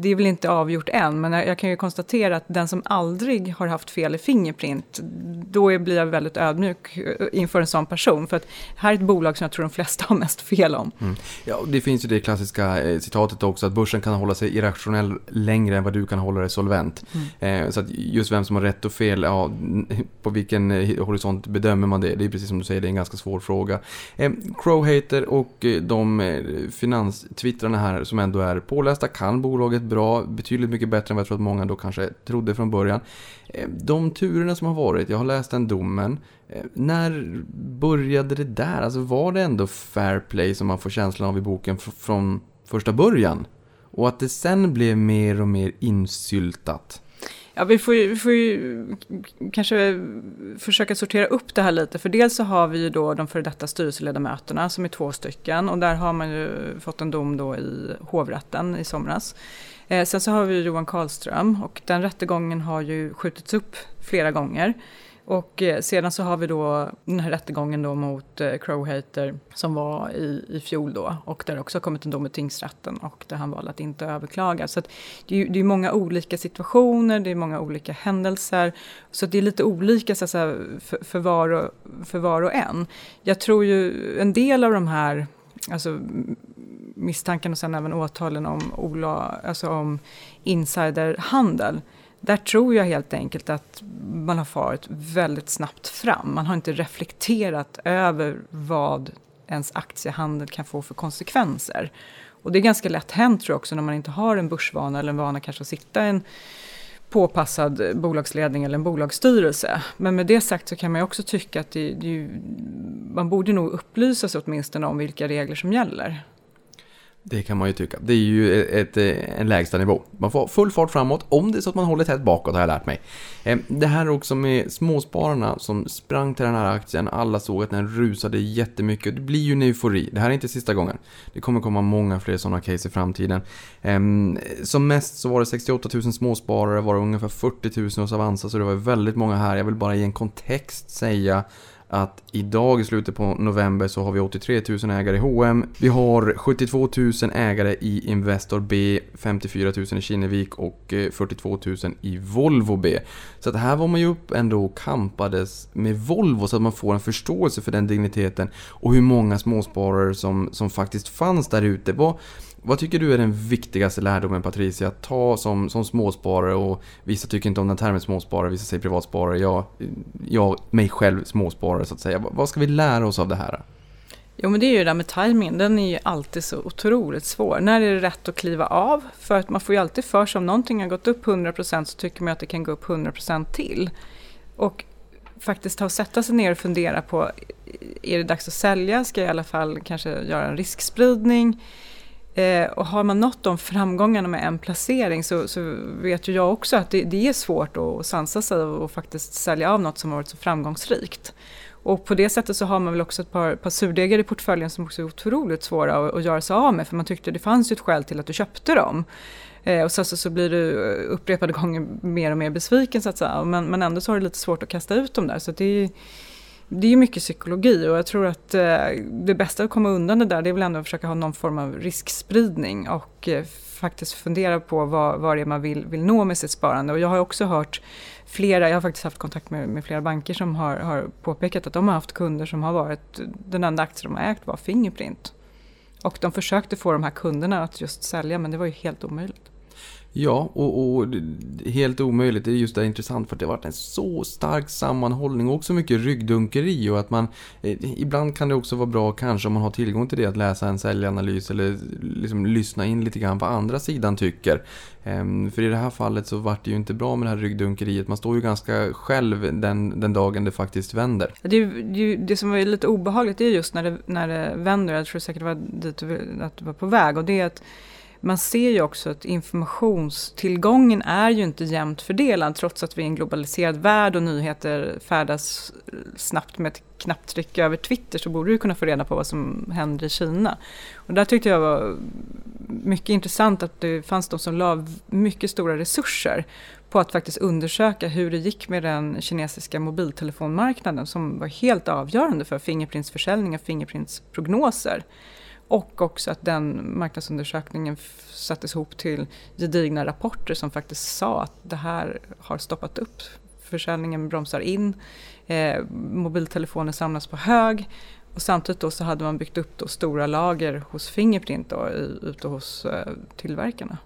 det är väl inte avgjort än, men jag kan ju konstatera att den som aldrig har haft fel i Fingerprint, då blir jag väldigt ödmjuk eh, inför en sån person. För att här är ett bolag som jag tror de flesta har mest fel om. Mm. Ja, det finns ju det klassiska eh, citatet också, att börsen kan hålla sig irrationell längre än vad du kan hålla dig solvent. Mm. Eh, så att just vem som har rätt och fel, ja, på vilken horisont bedömer man det? Det är precis som du säger, det är en ganska svår fråga. Crowhater och de finanstwittrarna här som ändå är pålästa, kan bolaget bra, betydligt mycket bättre än vad jag tror att många då kanske trodde från början. Eh, de turerna som har varit, jag har läst den domen. Eh, när började det där? Alltså var det ändå fair play som man får känslan av i boken från första början? Och att det sen blev mer och mer insyltat? Ja, vi får, ju, vi får ju kanske försöka sortera upp det här lite. För dels så har vi ju då de före detta styrelseledamöterna som är två stycken. Och där har man ju fått en dom då i hovrätten i somras. Eh, sen så har vi Johan Karlström och den rättegången har ju skjutits upp flera gånger. Och eh, sedan så har vi då den här rättegången då mot eh, Crowhater som var i, i fjol då och där också har kommit en dom i tingsrätten och där han valde att inte överklaga. Så det är ju det är många olika situationer, det är många olika händelser. Så det är lite olika så säga, för, för, var och, för var och en. Jag tror ju en del av de här alltså, misstanken och sen även åtalen om, ola, alltså om insiderhandel där tror jag helt enkelt att man har farit väldigt snabbt fram. Man har inte reflekterat över vad ens aktiehandel kan få för konsekvenser. Och det är ganska lätt hänt tror jag också när man inte har en börsvana eller en vana kanske att sitta i en påpassad bolagsledning eller en bolagsstyrelse. Men med det sagt så kan man ju också tycka att det, det, man borde nog upplysa sig åtminstone om vilka regler som gäller. Det kan man ju tycka. Det är ju ett, eh, en lägsta nivå. Man får full fart framåt om det är så att man håller tätt bakåt har jag lärt mig. Ehm, det här också med småspararna som sprang till den här aktien. Alla såg att den rusade jättemycket. Det blir ju en eufori. Det här är inte sista gången. Det kommer komma många fler sådana case i framtiden. Ehm, som mest så var det 68 000 småsparare, var det ungefär 40 000 hos Avanza. Så det var väldigt många här. Jag vill bara i en kontext säga att idag i slutet på november så har vi 83 000 ägare i H&M. Vi har 72 000 ägare i Investor B, 54 000 i Kinnevik och eh, 42 000 i Volvo B. Så att här var man ju upp ändå och kampades med Volvo så att man får en förståelse för den digniteten och hur många småsparare som, som faktiskt fanns där ute. Vad vad tycker du är den viktigaste lärdomen Patricia att ta som, som småsparare och vissa tycker inte om den termen småsparare, vissa säger privatsparare. Jag, jag mig själv småsparare så att säga. Vad ska vi lära oss av det här? Jo men det är ju det där med timing, den är ju alltid så otroligt svår. När är det rätt att kliva av? För att man får ju alltid för sig om någonting har gått upp 100% så tycker man att det kan gå upp 100% till. Och faktiskt ta och sätta sig ner och fundera på, är det dags att sälja? Ska jag i alla fall kanske göra en riskspridning? Eh, och har man nått de framgångarna med en placering så, så vet ju jag också att det, det, är svårt att sansa sig och, faktiskt sälja av något som har varit så framgångsrikt. Och på det sättet så har man väl också ett par, par surdegar i portföljen som också är otroligt svåra att, att göra sig av med för man tyckte det fanns ju ett skäl till att du köpte dem. Eh, och sen så, så blir du upprepade gånger mer och mer besviken så att säga. Men, men ändå så har du lite svårt att kasta ut dem där. Så det är ju det är mycket psykologi och jag tror att eh, det bästa att komma undan det där det är väl ändå att försöka ha någon form av riskspridning och eh, faktiskt fundera på vad, vad det är man vill, vill nå med sitt sparande. Och jag har också hört flera, jag har faktiskt haft kontakt med, med flera banker som har, har påpekat att de har haft kunder som har varit, den enda aktie de har ägt var Fingerprint. Och de försökte få de här kunderna att just sälja men det var ju helt omöjligt. Ja, och, och, helt omöjligt. Det är just det intressant för att det har varit en så stark sammanhållning och också mycket ryggdunkeri och att man eh, ibland kan det också vara bra kanske om man har tillgång till det att läsa en säljanalys eller liksom lyssna in lite grann vad andra sidan tycker. Eh, för i det här fallet så vart det ju inte bra med det här ryggdunkeriet. Man står ju ganska själv den, den dagen det faktiskt vänder. Det, det, det som var lite obehagligt är just när det, när det vänder, jag tror säkert att det var dit att var på väg och det är att man ser ju också att informationstillgången är ju inte jämnt fördelad trots att vi är en globaliserad värld och nyheter färdas eh, snabbt med ett knapptryck över Twitter så borde du kunna få reda på vad som händer i Kina. Och där tyckte jag var mycket intressant att det fanns de som la mycket stora resurser på att faktiskt undersöka hur det gick med den kinesiska mobiltelefonmarknaden som var helt avgörande för Fingerprints-försäljning och Fingerprints prognoser. Och också att den marknadsundersökningen sattes ihop till gedigna rapporter som faktiskt sa att det här har stoppat upp. Försäljningen bromsar in, eh, mobiltelefoner samlas på hög och samtidigt då så hade man byggt upp då stora lager hos Fingerprint då, ute hos eh, tillverkarna.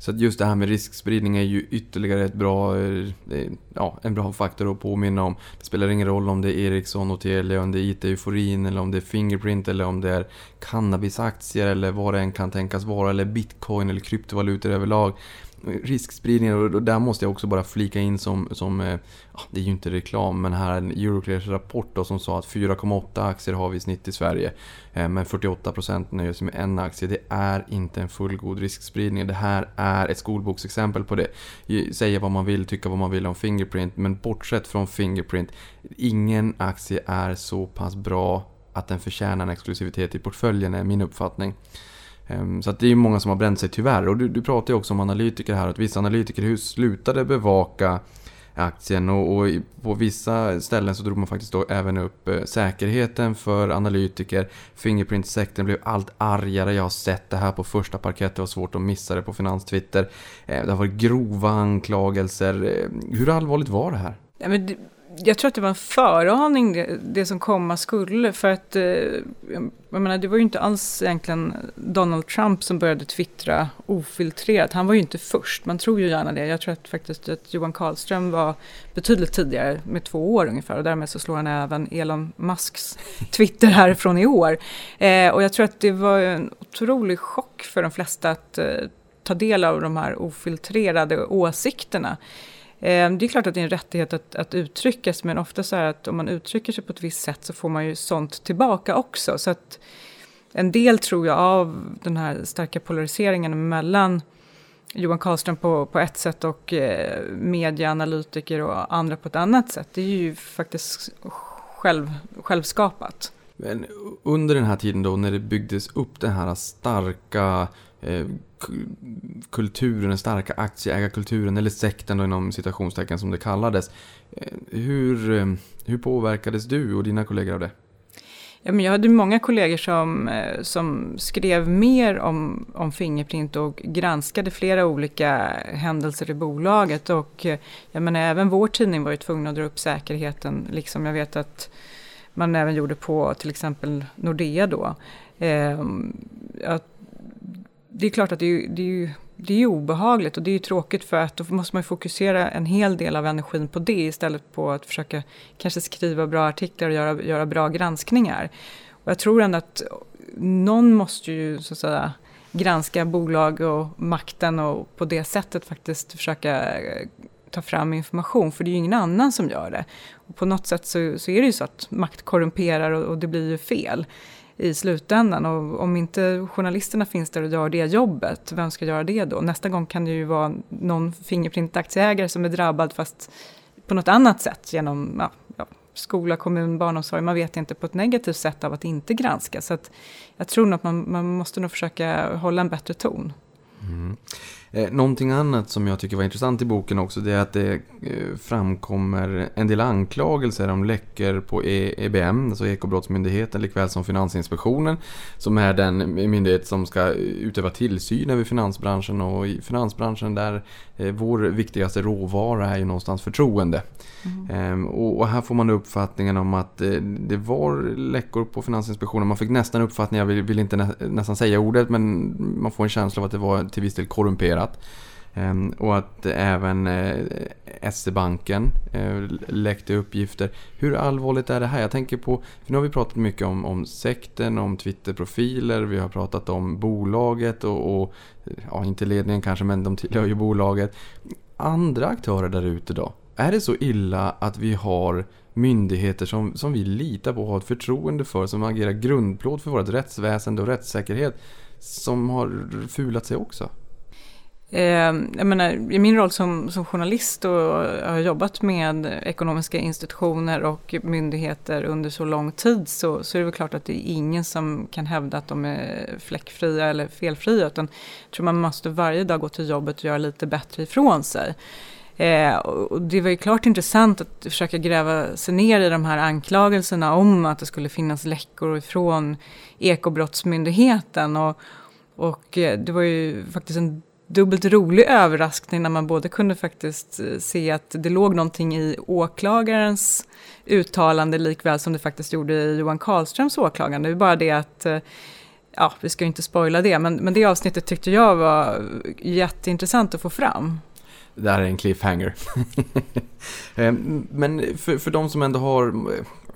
Så att just det här med riskspridning är ju ytterligare ett bra, eh, eh, ja, en bra faktor att påminna om. Det spelar ingen roll om det är Ericsson och Telia, om det är IT-euforin eller om det är Fingerprint eller om det är cannabisaktier eller vad det än kan tänkas vara eller bitcoin eller kryptovalutor överlag riskspridningen och där måste jag också bara flika in som, som eh, ah, det är ju inte reklam, men här är en Euroclears rapport då, som sa att 4,8 aktier har vi i snitt i Sverige. Eh, men 48% nöjer sig med en aktie. Det är inte en fullgod riskspridning. Det här är ett skolboksexempel på det. Säga vad man vill, tycka vad man vill om Fingerprint, men bortsett från Fingerprint, ingen aktie är så pass bra att den förtjänar en exklusivitet i portföljen, är min uppfattning. Ehm, så att det är många som har bränt sig tyvärr. Och du, du pratar ju också om analytiker här, att vissa analytiker slutade bevaka aktien och, och, på vissa ställen så drog man faktiskt då även upp eh, säkerheten för analytiker. Fingerprint-sektorn blev allt argare. Jag har sett det här på första parkett. Det var svårt att missa det på finanstwitter. Ehm, det har varit grova anklagelser. Ehm, hur allvarligt var det här? Ja, men det, jag tror att det var en föraning det, det som komma skulle. För att, eh, jag menar, det var ju inte alls egentligen Donald Trump som började twittra ofiltrerat. Han var ju inte först, man tror ju gärna det. Jag tror att faktiskt att Johan Karlström var betydligt tidigare, med två år ungefär. Och därmed så slår han även Elon Musks Twitter härifrån i år. Eh, och jag tror att det var en otrolig chock för de flesta att eh, ta del av de här ofiltrerade åsikterna. Ehm, det är klart att det är en rättighet att, att uttryckas men ofta så är det att om man uttrycker sig på ett visst sätt så får man ju sånt tillbaka också. Så att en del tror jag av den här starka polariseringen mellan Johan Karlström på, på ett sätt och eh, medieanalytiker och andra på ett annat sätt. Det är ju faktiskt själv, självskapat. Men under den här tiden då när det byggdes upp den här starka eh, kulturen, den starka aktieägarkulturen eller sekten då inom citationstecken som det kallades. Eh, hur, eh, hur påverkades du och dina kollegor av det? Ja, men jag hade många kollegor som, eh, som skrev mer om, om Fingerprint och granskade flera olika händelser i bolaget. Och jag menar, även vår tidning var ju tvungen att dra upp säkerheten, liksom jag vet att man även gjorde på till exempel Nordea då. Eh, att det är klart att det är, det är ju det är obehagligt och det är ju tråkigt för att då måste man fokusera en hel del av energin på det istället på att försöka kanske skriva bra artiklar och göra, göra bra granskningar. Och jag tror ändå att någon måste ju så att säga granska bolag och makten och på det sättet faktiskt försöka eh, ta fram information, för det är ju ingen annan som gör det. Och på något sätt så, så är det ju så att makt korrumperar och, och det blir ju fel i slutändan. Och om inte journalisterna finns där och gör det jobbet, vem ska göra det då? Nästa gång kan det ju vara någon Fingerprint-aktieägare som är drabbad fast på något annat sätt genom ja, ja, skola, kommun, barnomsorg. Man vet inte på ett negativt sätt av att inte granska. Så att jag tror nog att man, man måste nog försöka hålla en bättre ton. Mm. Eh, någonting annat som jag tycker var intressant i boken också det är att det eh, framkommer en del anklagelser om läckor på EBM, alltså Ekobrottsmyndigheten, likväl som Finansinspektionen, som är den myndighet som ska utöva tillsyn över finansbranschen och i finansbranschen där eh, vår viktigaste råvara är ju någonstans förtroende. Mm. Och här får man uppfattningen om att det var läckor på Finansinspektionen. Man fick nästan uppfattningen, jag vill inte nästan säga ordet, men man får en känsla av att det var till viss del korrumperat publicerat. Ehm, och att även eh, SE-banken eh, läckte uppgifter. Hur allvarligt är det här? Jag tänker på, för nu har vi pratat mycket om, om sekten, om Twitterprofiler, vi har pratat om bolaget och, och ja, inte ledningen kanske, men de tillhör ju bolaget. Andra aktörer där ute då? Är det så illa att vi har myndigheter som, som vi litar på och har ett förtroende för, som agerar grundplåt för vårt rättsväsende och rättssäkerhet, som har fulat sig också? Eh, jag menar, I min roll som, som journalist och har jobbat med ekonomiska institutioner och myndigheter under så lång tid så, så är det väl klart att det är ingen som kan hävda att de är fläckfria eller felfria utan jag tror man måste varje dag gå till jobbet och göra lite bättre ifrån sig. Eh, och det var ju klart intressant att försöka gräva sig ner i de här anklagelserna om att det skulle finnas läckor ifrån Ekobrottsmyndigheten. Och, och eh, det var ju faktiskt en dubbelt rolig överraskning när man både kunde faktiskt eh, se att det låg någonting i åklagarens uttalande likväl som det faktiskt gjorde i Johan Karlströms åklagande. Det är bara det att, eh, ja, vi ska ju inte spoila det, men, men det avsnittet tyckte jag var jätteintressant att få fram. Det här är en cliffhanger. Eh, men för, för de som ändå har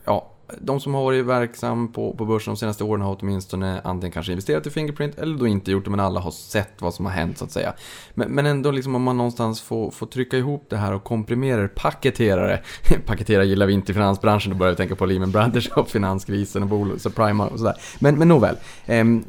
ja, de som har varit verksam på, på börsen de senaste åren har åtminstone antingen kanske investerat i Fingerprint eller då inte gjort det, men alla har sett vad som har hänt så att säga. Men, men ändå liksom om man någonstans får, får trycka ihop det här och komprimera det, paketera det. paketera gillar vi inte i finansbranschen, då börjar vi tänka på Lehman Brothers och finanskrisen och subprime och sådär. Men, men nåväl, ehm,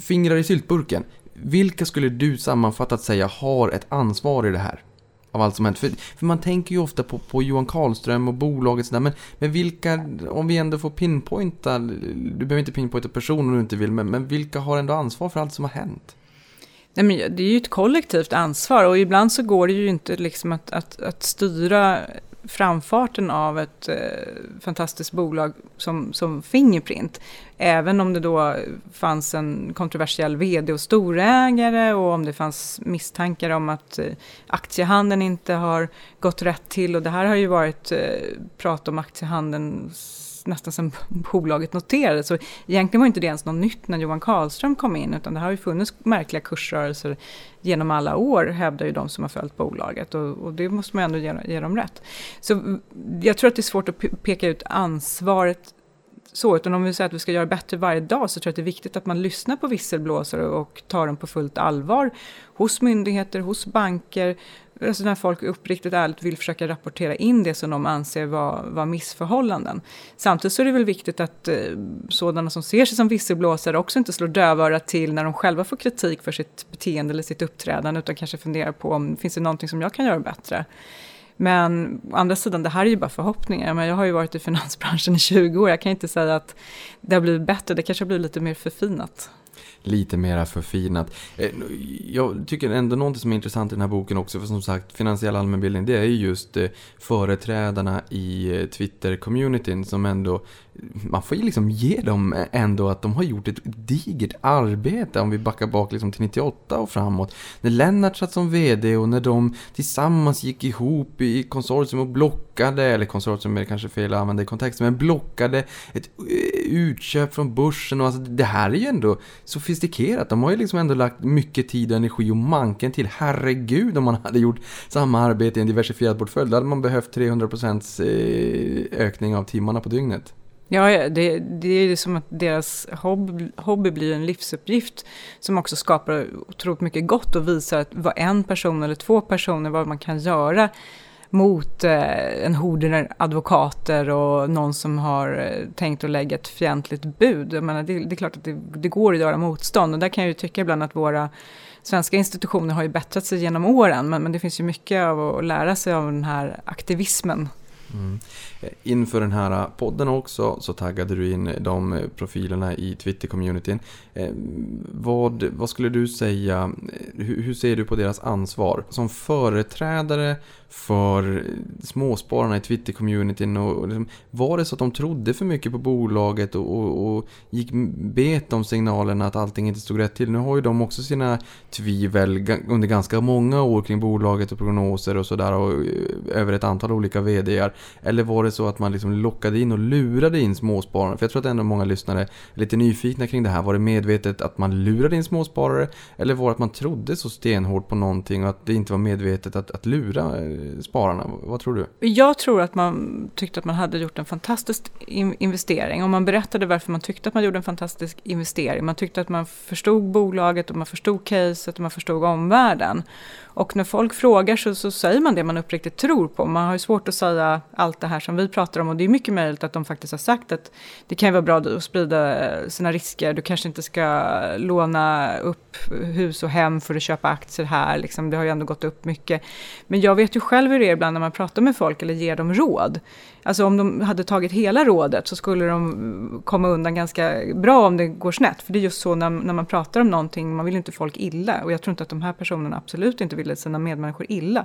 fingrar i syltburken. Vilka skulle du sammanfattat säga har ett ansvar i det här? Av allt som hänt. För, för, man tänker ju ofta på, på Johan Karlström och bolaget sådär, men, men vilka, om vi ändå får pinpointa, du behöver inte pinpointa personer om du inte vill, men, men vilka har ändå ansvar för allt som har hänt? Nej, men det är ju ett kollektivt ansvar och ibland så går det ju inte liksom att, att, att styra framfarten av ett eh, fantastiskt bolag som, som Fingerprint. Även om det då fanns en kontroversiell vd och storägare och om det fanns misstankar om att eh, aktiehandeln inte har gått rätt till. Och det här har ju varit eh, prat om aktiehandeln nästan sedan bolaget noterades. Så egentligen var inte det ens något nytt när Johan Karlström kom in utan det har ju funnits märkliga kursrörelser genom alla år hävdar ju de som har följt bolaget och, och det måste man ändå ge, ge dem rätt. Så jag tror att det är svårt att peka ut ansvaret så, utan om vi säger att vi ska göra bättre varje dag så tror jag att det är viktigt att man lyssnar på visselblåsare och tar dem på fullt allvar hos myndigheter, hos banker, alltså när folk uppriktigt ärligt vill försöka rapportera in det som de anser vara var missförhållanden. Samtidigt så är det väl viktigt att eh, sådana som ser sig som visselblåsare också inte slår dövörat till när de själva får kritik för sitt beteende eller sitt uppträdande utan kanske funderar på om finns det någonting som jag kan göra bättre. Men å andra sidan, det här är ju bara förhoppningar. Men jag har ju varit i finansbranschen i 20 år. Jag kan inte säga att det har blivit bättre. Det kanske har blivit lite mer förfinat lite mera förfinat. Eh, jag tycker ändå något som är intressant i den här boken också, för som sagt, finansiell allmänbildning, det är ju just eh, företrädarna i eh, Twitter-communityn som ändå man får ju liksom ge dem ändå att de har gjort ett digert arbete om vi backar bak liksom till 98 och framåt. När Lennart satt som VD och när de tillsammans gick ihop i konsortium och blockade, eller konsortium är kanske fel att använda i kontexten, men blockade ett utköp från börsen och alltså det här är ju ändå sofistikerat. De har ju liksom ändå lagt mycket tid och energi och manken till. Herregud om man hade gjort samma arbete i en diversifierad portfölj. Då hade man behövt 300% eh, ökning av timmarna på dygnet. Ja, det, det är som att deras hobby, hobby blir en livsuppgift som också skapar otroligt mycket gott och visar att vad en person eller två personer, vad man kan göra mot eh, en horden advokater och någon som har eh, tänkt att lägga ett fientligt bud. Jag menar, det, det är klart att det, det, går att göra motstånd och där kan jag ju tycka ibland att våra svenska institutioner har ju bättrat sig genom åren men, men det finns ju mycket av att lära sig av den här aktivismen Mm. Eh, inför den här eh, podden också så taggade du in eh, de profilerna i Twitter-communityn. Vad, vad skulle du säga, hur, hur ser du på deras ansvar? Som företrädare för småspararna i Twitter-communityn. Och, liksom, var det så att de trodde för mycket på bolaget och, och, och gick bet om signalerna att allting inte stod rätt till? Nu har ju de också sina tvivel under ganska många år kring bolaget och prognoser och sådär och eh, över ett antal olika VDR. Eller var det så att man liksom lockade in och lurade in småspararna? För jag tror att ändå många lyssnare är lite nyfikna kring det här. Var det medvetet att man lurade in småsparare? Eller var det att man trodde så stenhårt på någonting och att det inte var medvetet att, att lura eh, spararna? Vad tror du? Jag tror att man tyckte att man hade gjort en fantastisk investering. Och man berättade varför man tyckte att man gjorde en fantastisk investering. Man tyckte att man förstod bolaget och man förstod caset och man förstod omvärlden. Och när folk frågar så, så säger man det man uppriktigt tror på. Man har ju svårt att säga allt det här som vi pratar om och det är mycket möjligt att de faktiskt har sagt att det kan ju vara bra att sprida eh, sina risker. Du kanske inte ska låna upp hus och hem för att köpa aktier här. Liksom, det har ju ändå gått upp mycket. Men jag vet ju själv hur det är ibland när man pratar med folk eller ger dem råd. Alltså om de hade tagit hela rådet så skulle de komma undan ganska bra om det går snett. För det är just så när, när man pratar om någonting, man vill inte folk illa. Och jag tror inte att de här personerna absolut inte ville sina medmänniskor illa.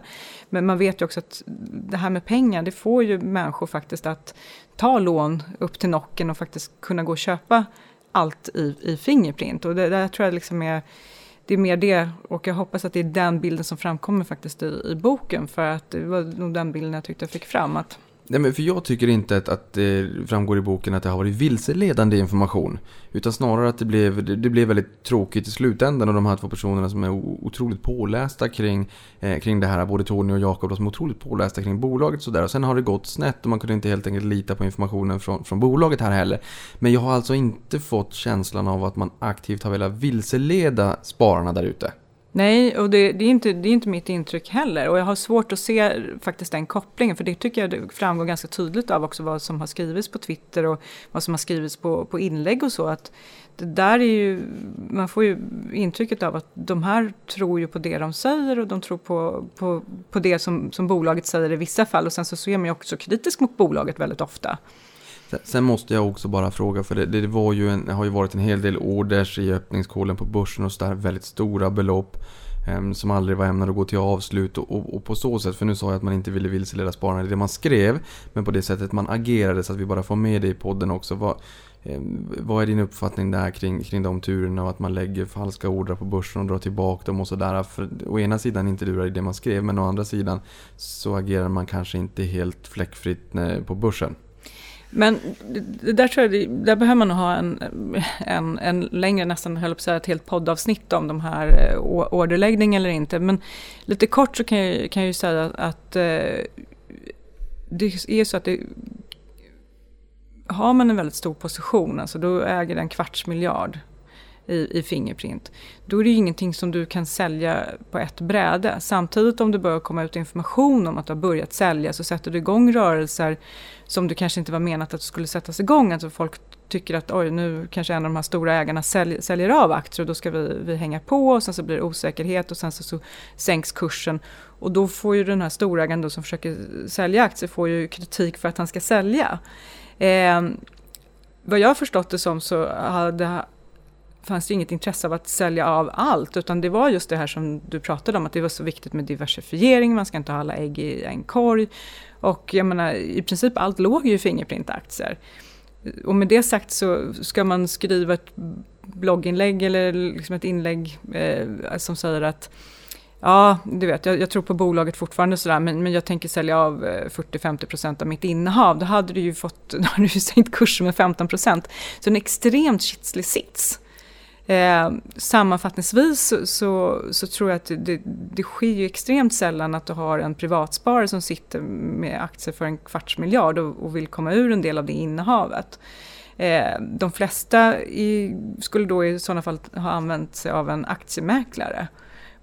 Men man vet ju också att det här med pengar, det får ju människor faktiskt att ta lån upp till nocken och faktiskt kunna gå och köpa allt i, i Fingerprint. Och det där tror jag liksom är det är mer det och jag hoppas att det är den bilden som framkommer faktiskt i, i boken för att det var nog den bilden jag tyckte jag fick fram. Att Nej, men för jag tycker inte att, att det framgår i boken att det har varit vilseledande information. Utan snarare att det blev, det, det blev väldigt tråkigt i slutändan och de här två personerna som är otroligt pålästa kring, eh, kring det här. Både Tony och Jakob som är otroligt pålästa kring bolaget och sådär. Och sen har det gått snett och man kunde inte helt enkelt lita på informationen från, från bolaget här heller. Men jag har alltså inte fått känslan av att man aktivt har velat vilseleda spararna där ute. Nej, och det, det, är inte, det är inte mitt intryck heller. Och jag har svårt att se faktiskt den kopplingen. För det tycker jag det framgår ganska tydligt av också vad som har skrivits på Twitter och vad som har skrivits på, på inlägg och så. Att det där är ju, man får ju intrycket av att de här tror ju på det de säger och de tror på, på, på det som, som bolaget säger i vissa fall. Och sen så, så är man ju också kritisk mot bolaget väldigt ofta. Sen- måste jag också bara fråga, för det, det var ju en, har ju varit en hel del orders i öppningskolen på börsen och sådär, väldigt stora belopp. eh, som aldrig var ämnade att gå till avslut och, och, och på så sätt, för nu sa jag att man inte ville vilseleda spararna i det man skrev, men på det sättet man agerade så att vi bara får med det i podden också. Vad, ehm, vad är din uppfattning där kring, kring de turerna och att man lägger falska ordrar på börsen och drar tillbaka dem och sådär? För å ena sidan inte lurar i det man skrev, men å andra sidan så agerar man kanske inte helt fläckfritt eh, på börsen. Men där tror jag, där behöver man nog ha en, en, en längre, nästan höll på att säga, ett helt poddavsnitt om de här eh, orderläggning eller inte. Men lite kort så kan jag, kan jag ju säga att eh, det är så att det, har man en väldigt stor position, alltså då äger den en kvarts miljard i, i Fingerprint, då är det ju ingenting som du kan sälja på ett bräde. Samtidigt om det börjar komma ut information om att du har börjat sälja så sätter du igång rörelser som du kanske inte var menat att du skulle sättas igång. Alltså folk tycker att oj, nu kanske en av de här stora ägarna sälj, säljer av aktier och då ska vi, vi hänga på och sen så blir det osäkerhet och sen så, så sänks kursen. Och då får ju den här storägaren då som försöker sälja aktier får ju kritik för att han ska sälja. Eh, vad jag har förstått det som så hade, fanns det inget intresse av att sälja av allt utan det var just det här som du pratade om att det var så viktigt med diversifiering, man ska inte ha alla ägg i en korg. Och jag menar i princip allt låg ju i Fingerprint-aktier. Och med det sagt så ska man skriva ett blogginlägg eller liksom ett inlägg eh, alltså som säger att Ja, du vet, jag, jag tror på bolaget fortfarande sådär, men, men jag tänker sälja av eh, 40-50% av mitt innehav. Då hade du ju fått, då hade du ju sänkt kursen med 15%. Så en extremt kitslig sits. Eh, sammanfattningsvis så, så, så tror jag att det, det sker ju extremt sällan att du har en privatsparare som sitter med aktier för en kvarts miljard och, och vill komma ur en del av det innehavet. Eh, de flesta i, skulle då i sådana fall ha använt sig av en aktiemäklare.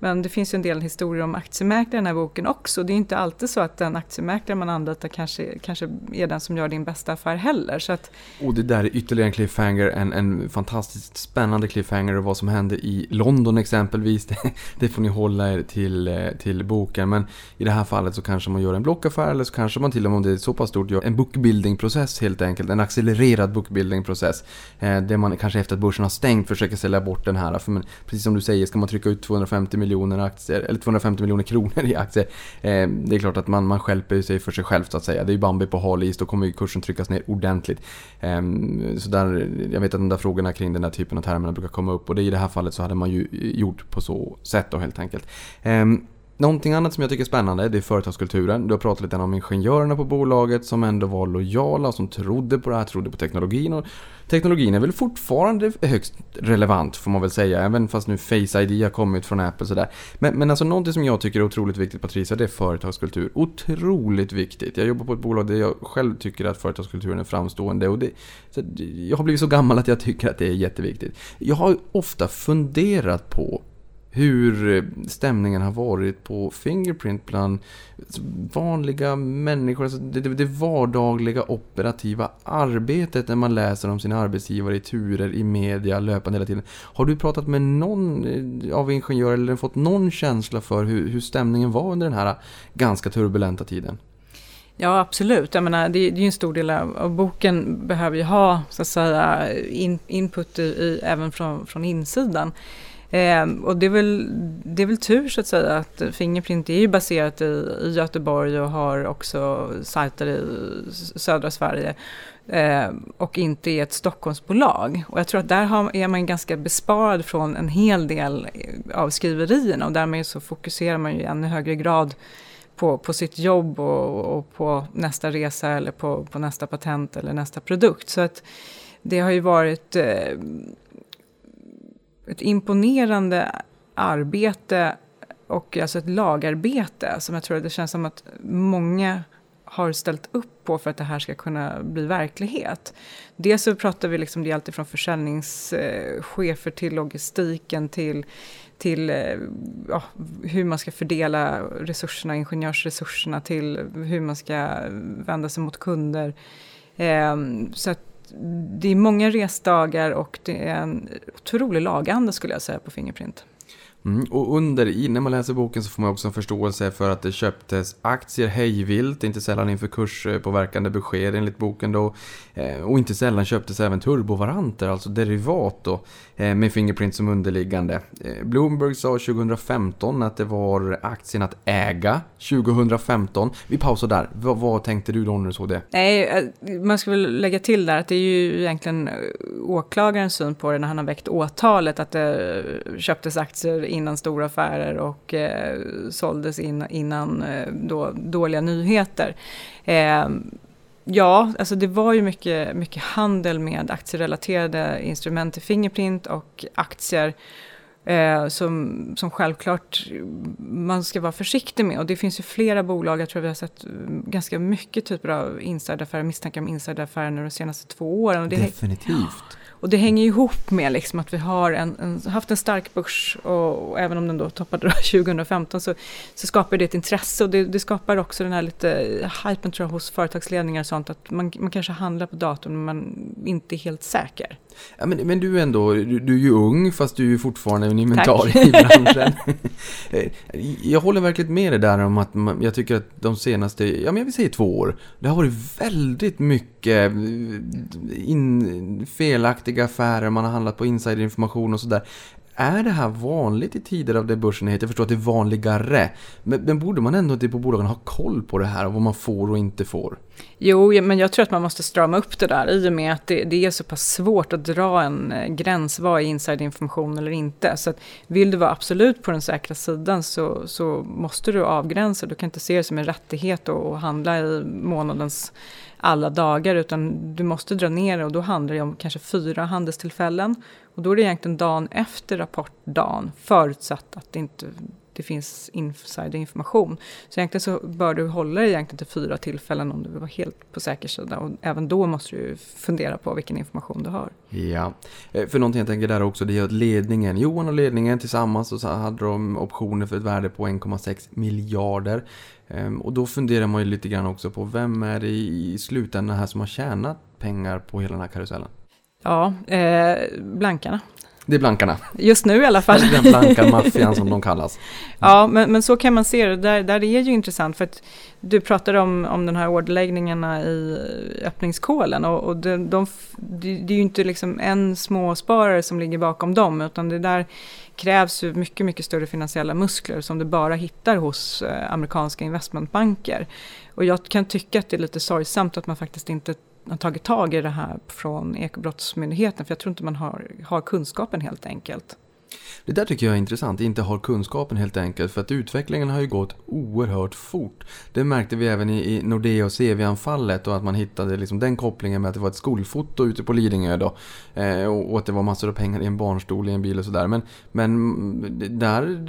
Men det finns ju en del historier om aktiemäklare i den här boken också. Det är inte alltid så att den aktiemäklare man anlitar kanske, kanske är den som gör din bästa affär heller. Så att, Och det där är ytterligare en cliffhanger, en, en fantastiskt spännande cliffhanger och vad som hände i London exempelvis. Det, det får ni hålla er till, eh, till boken. Men i det här fallet så kanske man gör en blockaffär eller så kanske man till och med om det är så pass stort gör en bookbuilding-process helt enkelt. En accelererad bookbuilding-process. Eh, där man kanske efter att börsen har stängt försöker sälja bort den här. För men, precis som du säger, ska man trycka ut 250 miljoner aktier, eller 250 miljoner kronor i aktier. Eh, det är klart att man, man skälper sig för sig själv så att säga. Det är ju Bambi på hal is, då kommer ju kursen tryckas ner ordentligt. Eh, så där, jag vet att de där frågorna kring den här typen av termerna brukar komma upp och det, i det här fallet så hade man ju gjort på så sätt då helt enkelt. Eh, Någonting annat som jag tycker är spännande det är företagskulturen. Du har pratat lite om ingenjörerna på bolaget som ändå var lojala, som trodde på det här, trodde på teknologin. Och teknologin är väl fortfarande högst relevant får man väl säga, även fast nu Face ID har kommit från Apple sådär. Men, men alltså någonting som jag tycker är otroligt viktigt Patricia, det är företagskultur. Otroligt viktigt. Jag jobbar på ett bolag där jag själv tycker att företagskulturen är framstående och det, så jag har blivit så gammal att jag tycker att det är jätteviktigt. Jag har ofta funderat på hur eh, stämningen har varit på Fingerprint bland vanliga människor. Alltså det, det, det vardagliga operativa arbetet när man läser om sina arbetsgivare i turer i media löpande hela tiden. Har du pratat med någon eh, av ingenjörer eller fått någon känsla för hur, hur stämningen var under den här eh, ganska turbulenta tiden? Ja, absolut. Jag menar, det, det är ju en stor del av, av, boken behöver ju ha så att säga, in, input i, i, även från, från insidan. Eh, och det är, väl, det är väl tur så att säga att Fingerprint är ju baserat i, i Göteborg och har också sajter i södra Sverige eh, och inte är ett Stockholmsbolag. Och jag tror att där har, är man ganska besparad från en hel del eh, av skriverierna och därmed så fokuserar man ju i ännu högre grad på, på sitt jobb och, och på nästa resa eller på, på nästa patent eller nästa produkt. Så att det har ju varit eh, ett imponerande arbete och alltså ett lagarbete som jag tror att det känns som att många har ställt upp på för att det här ska kunna bli verklighet. Dels så pratar vi liksom det alltifrån försäljningschefer till logistiken till, till eh, ja, hur man ska fördela resurserna, ingenjörsresurserna till hur man ska vända sig mot kunder. Ehm, så att det är många resdagar och det är en otrolig laganda skulle jag säga på Fingerprint. Mm, och under innan när man läser boken så får man också en förståelse för att det köptes aktier hejvilt, inte sällan inför kurspåverkande besked enligt boken då. Eh, och inte sällan köptes även turbovaranter, alltså derivat då, eh, med Fingerprint som underliggande. Eh, Bloomberg sa 2015 att det var aktien att äga 2015. Vi pausar där. V vad tänkte du då när du såg det? Nej, man ska väl lägga till där att det är ju egentligen åklagarens syn på det när han har väckt åtalet att det köptes aktier innan stora affärer och eh, såldes in, innan eh, då, dåliga nyheter. Eh, ja, alltså det var ju mycket, mycket handel med aktierelaterade instrument i Fingerprint och aktier. Eh, som, som självklart man ska vara försiktig med. Och det finns ju flera bolag, jag tror vi har sett mm, ganska mycket typer av insideraffärer, misstankar om insideraffärer nu de senaste två åren. Och det Definitivt. Och det hänger ihop med liksom att vi har en, en, haft en stark börs och, och, även om den då toppade 2015 så, så skapar det ett intresse och det, det, skapar också den här lite hypen tror jag hos företagsledningar och sånt att man, man kanske handlar på datorn men man inte är helt säker. Ja, men, men du är ändå, du, du är ju ung fast du är ju fortfarande en inventarie i branschen. jag håller verkligen med dig där om att man, jag tycker att de senaste, ja men jag vill säga två år, det har varit väldigt mycket in, felaktiga affärer, man har handlat på insiderinformation och sådär. Är det här vanligt i tider av det börsen heter? Jag förstår att det är vanligare. Men, men borde man ändå inte på bolagen ha koll på det här och vad man får och inte får? Jo, men jag tror att man måste strama upp det där i och med att det, det är så pass svårt att dra en eh, gräns. Vad är insiderinformation eller inte? Så att vill du vara absolut på den säkra sidan så, så måste du avgränsa. Du kan inte se det som en rättighet att handla i månadens alla dagar utan du måste dra ner det och då handlar det om kanske fyra handelstillfällen. Och då är det egentligen dagen efter rapportdagen förutsatt att det inte det finns insiderinformation. Så egentligen så bör du hålla dig egentligen till fyra tillfällen om du vill vara helt på säker sida. Och även då måste du fundera på vilken information du har. Ja, eh, för någonting jag tänker där också det är att ledningen, Johan och ledningen tillsammans så hade de optioner för ett värde på 1,6 miljarder. Ehm, och då funderar man ju lite grann också på vem är det i slutändan här som har tjänat pengar på hela den här karusellen? Ja, eh, blankarna. Det är blankarna, Just nu i alla fall. den blanka maffian som de kallas. Ja, men, men så kan man se det. Där, där är ju intressant för att du pratade om, om den här orderläggningarna i öppningskolen och, och de, de, det det är ju inte liksom en småsparare som ligger bakom dem utan det där krävs ju mycket, mycket större finansiella muskler som du bara hittar hos eh, amerikanska investmentbanker. Och jag kan tycka att det är lite sorgsamt att man faktiskt inte har tagit tag i det här från Ekobrottsmyndigheten för jag tror inte man har, har kunskapen helt enkelt. Det där tycker jag är intressant, inte har kunskapen helt enkelt. För att utvecklingen har ju gått oerhört fort. Det märkte vi även i, i Nordea och CV-anfallet och att man hittade liksom den kopplingen med att det var ett skolfoto ute på Lidingö då. Eh, och, och att det var massor av pengar i en barnstol i en bil och sådär. Men, men där,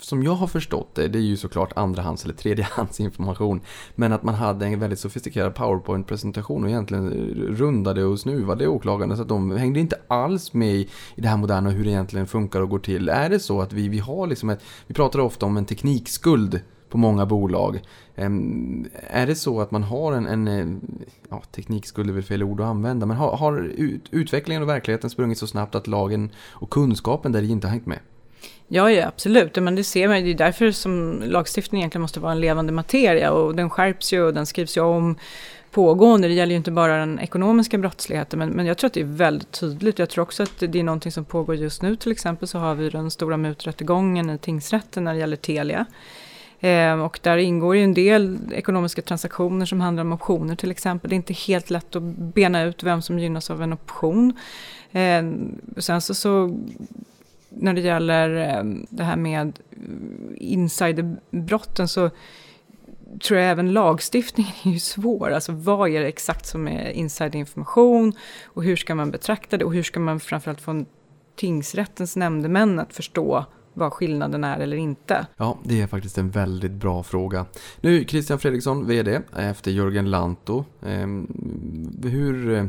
som jag har förstått det, det är ju såklart andrahands eller tredjehandsinformation. Men att man hade en väldigt sofistikerad powerpoint-presentation och egentligen rundade och snuvade åklagarna så att de hängde inte alls med i, i det här moderna hur det egentligen funkar och går till. Är det så att vi, vi har liksom ett, vi pratar ofta om en teknikskuld på många bolag. Ehm, är det så att man har en, en eh, ja, teknikskuld är väl fel ord att använda, men har, har ut, utvecklingen och verkligheten sprungit så snabbt att lagen och kunskapen där inte har hängt med? Ja, ja, absolut. Men det ser man, det är därför som lagstiftning egentligen måste vara en levande materia och den skärps ju och den skrivs ju om pågående. Det gäller ju inte bara den ekonomiska brottsligheten men, men jag tror att det är väldigt tydligt. Jag tror också att det är någonting som pågår just nu. Till exempel så har vi den stora muträttegången i tingsrätten när det gäller Telia. Eh, och där ingår ju en del ekonomiska transaktioner som handlar om optioner till exempel. Det är inte helt lätt att bena ut vem som gynnas av en option. Eh, sen så, så när det gäller ehm, det här med insiderbrotten så tror jag även lagstiftningen är ju svår. Alltså vad är det exakt som är insiderinformation och hur ska man betrakta det och hur ska man framförallt få tingsrättens nämndemän att förstå vad skillnaden är eller inte. Ja, det är faktiskt en väldigt bra fråga. Nu Christian Fredriksson, VD, efter Jörgen Lanto. Ehm, hur,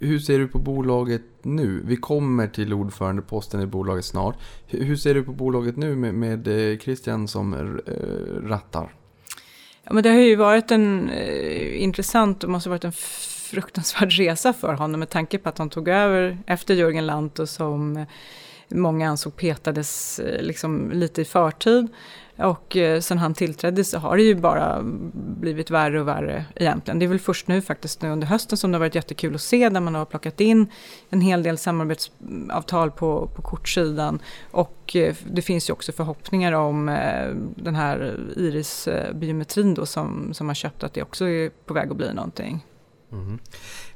hur ser du på bolaget nu? Vi kommer till ordförandeposten i bolaget snart. Hur ser du på bolaget nu med, med eh, Christian som eh, rattar? Ja, men det har ju varit en eh, intressant och måste ha varit en fruktansvärd resa för honom med tanke på att han tog över efter Jörgen Lantto som många ansåg petades eh, liksom, lite i förtid. Och eh, sen han tillträdde så har det ju bara blivit värre och värre egentligen. Det är väl först nu faktiskt nu under hösten som det har varit jättekul att se där man har plockat in en hel del samarbetsavtal på, på kortsidan. Och eh, det finns ju också förhoppningar om eh, den här irisbiometrin då som, som man köpt att det också är på väg att bli någonting. Mm.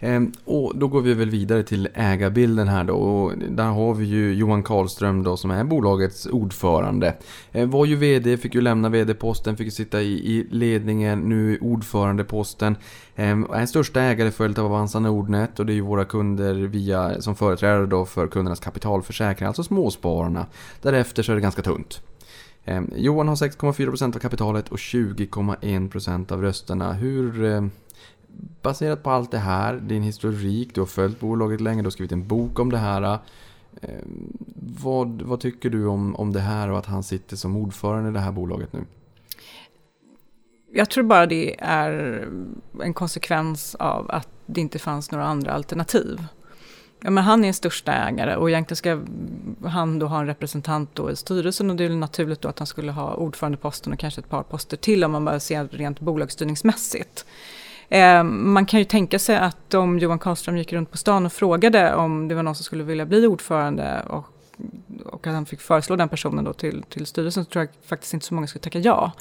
Ehm, och då går vi väl vidare till ägarbilden här då. Och där har vi ju Johan Karlström då som är bolagets ordförande. Ehm, var ju VD, fick ju lämna VD-posten, fick ju sitta i, i ledningen, nu ordförandeposten. Ehm, är största ägare följt av Avanza Nordnet och det är ju våra kunder via, som företrädare då för kundernas kapitalförsäkring, alltså småspararna. Därefter så är det ganska tunt. Ehm, Johan har 6,4% av kapitalet och 20,1% av rösterna. Hur ehm, baserat på allt det här, din historik, du har följt bolaget länge, du har skrivit en bok om det här. Eh, vad, vad tycker du om, om det här och att han sitter som ordförande i det här bolaget nu? Jag tror bara det är en konsekvens av att det inte fanns några andra alternativ. Ja, men han är största ägare och egentligen ska han då ha en representant då i styrelsen och det är väl naturligt då att han skulle ha ordförandeposten och kanske ett par poster till om man bara ser rent bolagsstyrningsmässigt. Eh, man kan ju tänka sig att om Johan Karlström gick runt på stan och frågade om det var någon som skulle vilja bli ordförande och, och att han fick föreslå den personen då till, till styrelsen så tror jag faktiskt inte så många skulle tacka ja.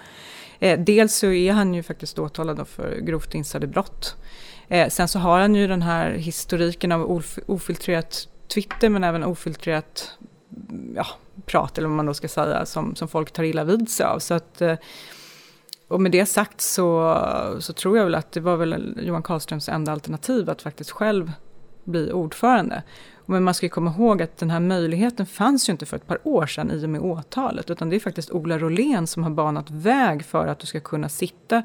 Eh, dels så är han ju faktiskt åtalad för grovt insiderbrott. Eh, sen så har han ju den här historiken av of, ofiltrerat Twitter men även ofiltrerat ja, prat eller vad man då ska säga som, som folk tar illa vid sig av. Så att, eh, och med det sagt så, så tror jag väl att det var väl Johan Karlströms enda alternativ att faktiskt själv bli ordförande. Men man ska ju komma ihåg att den här möjligheten fanns ju inte för ett par år sedan i och med åtalet. Utan det är faktiskt Ola Rolén som har banat väg för att du ska kunna sitta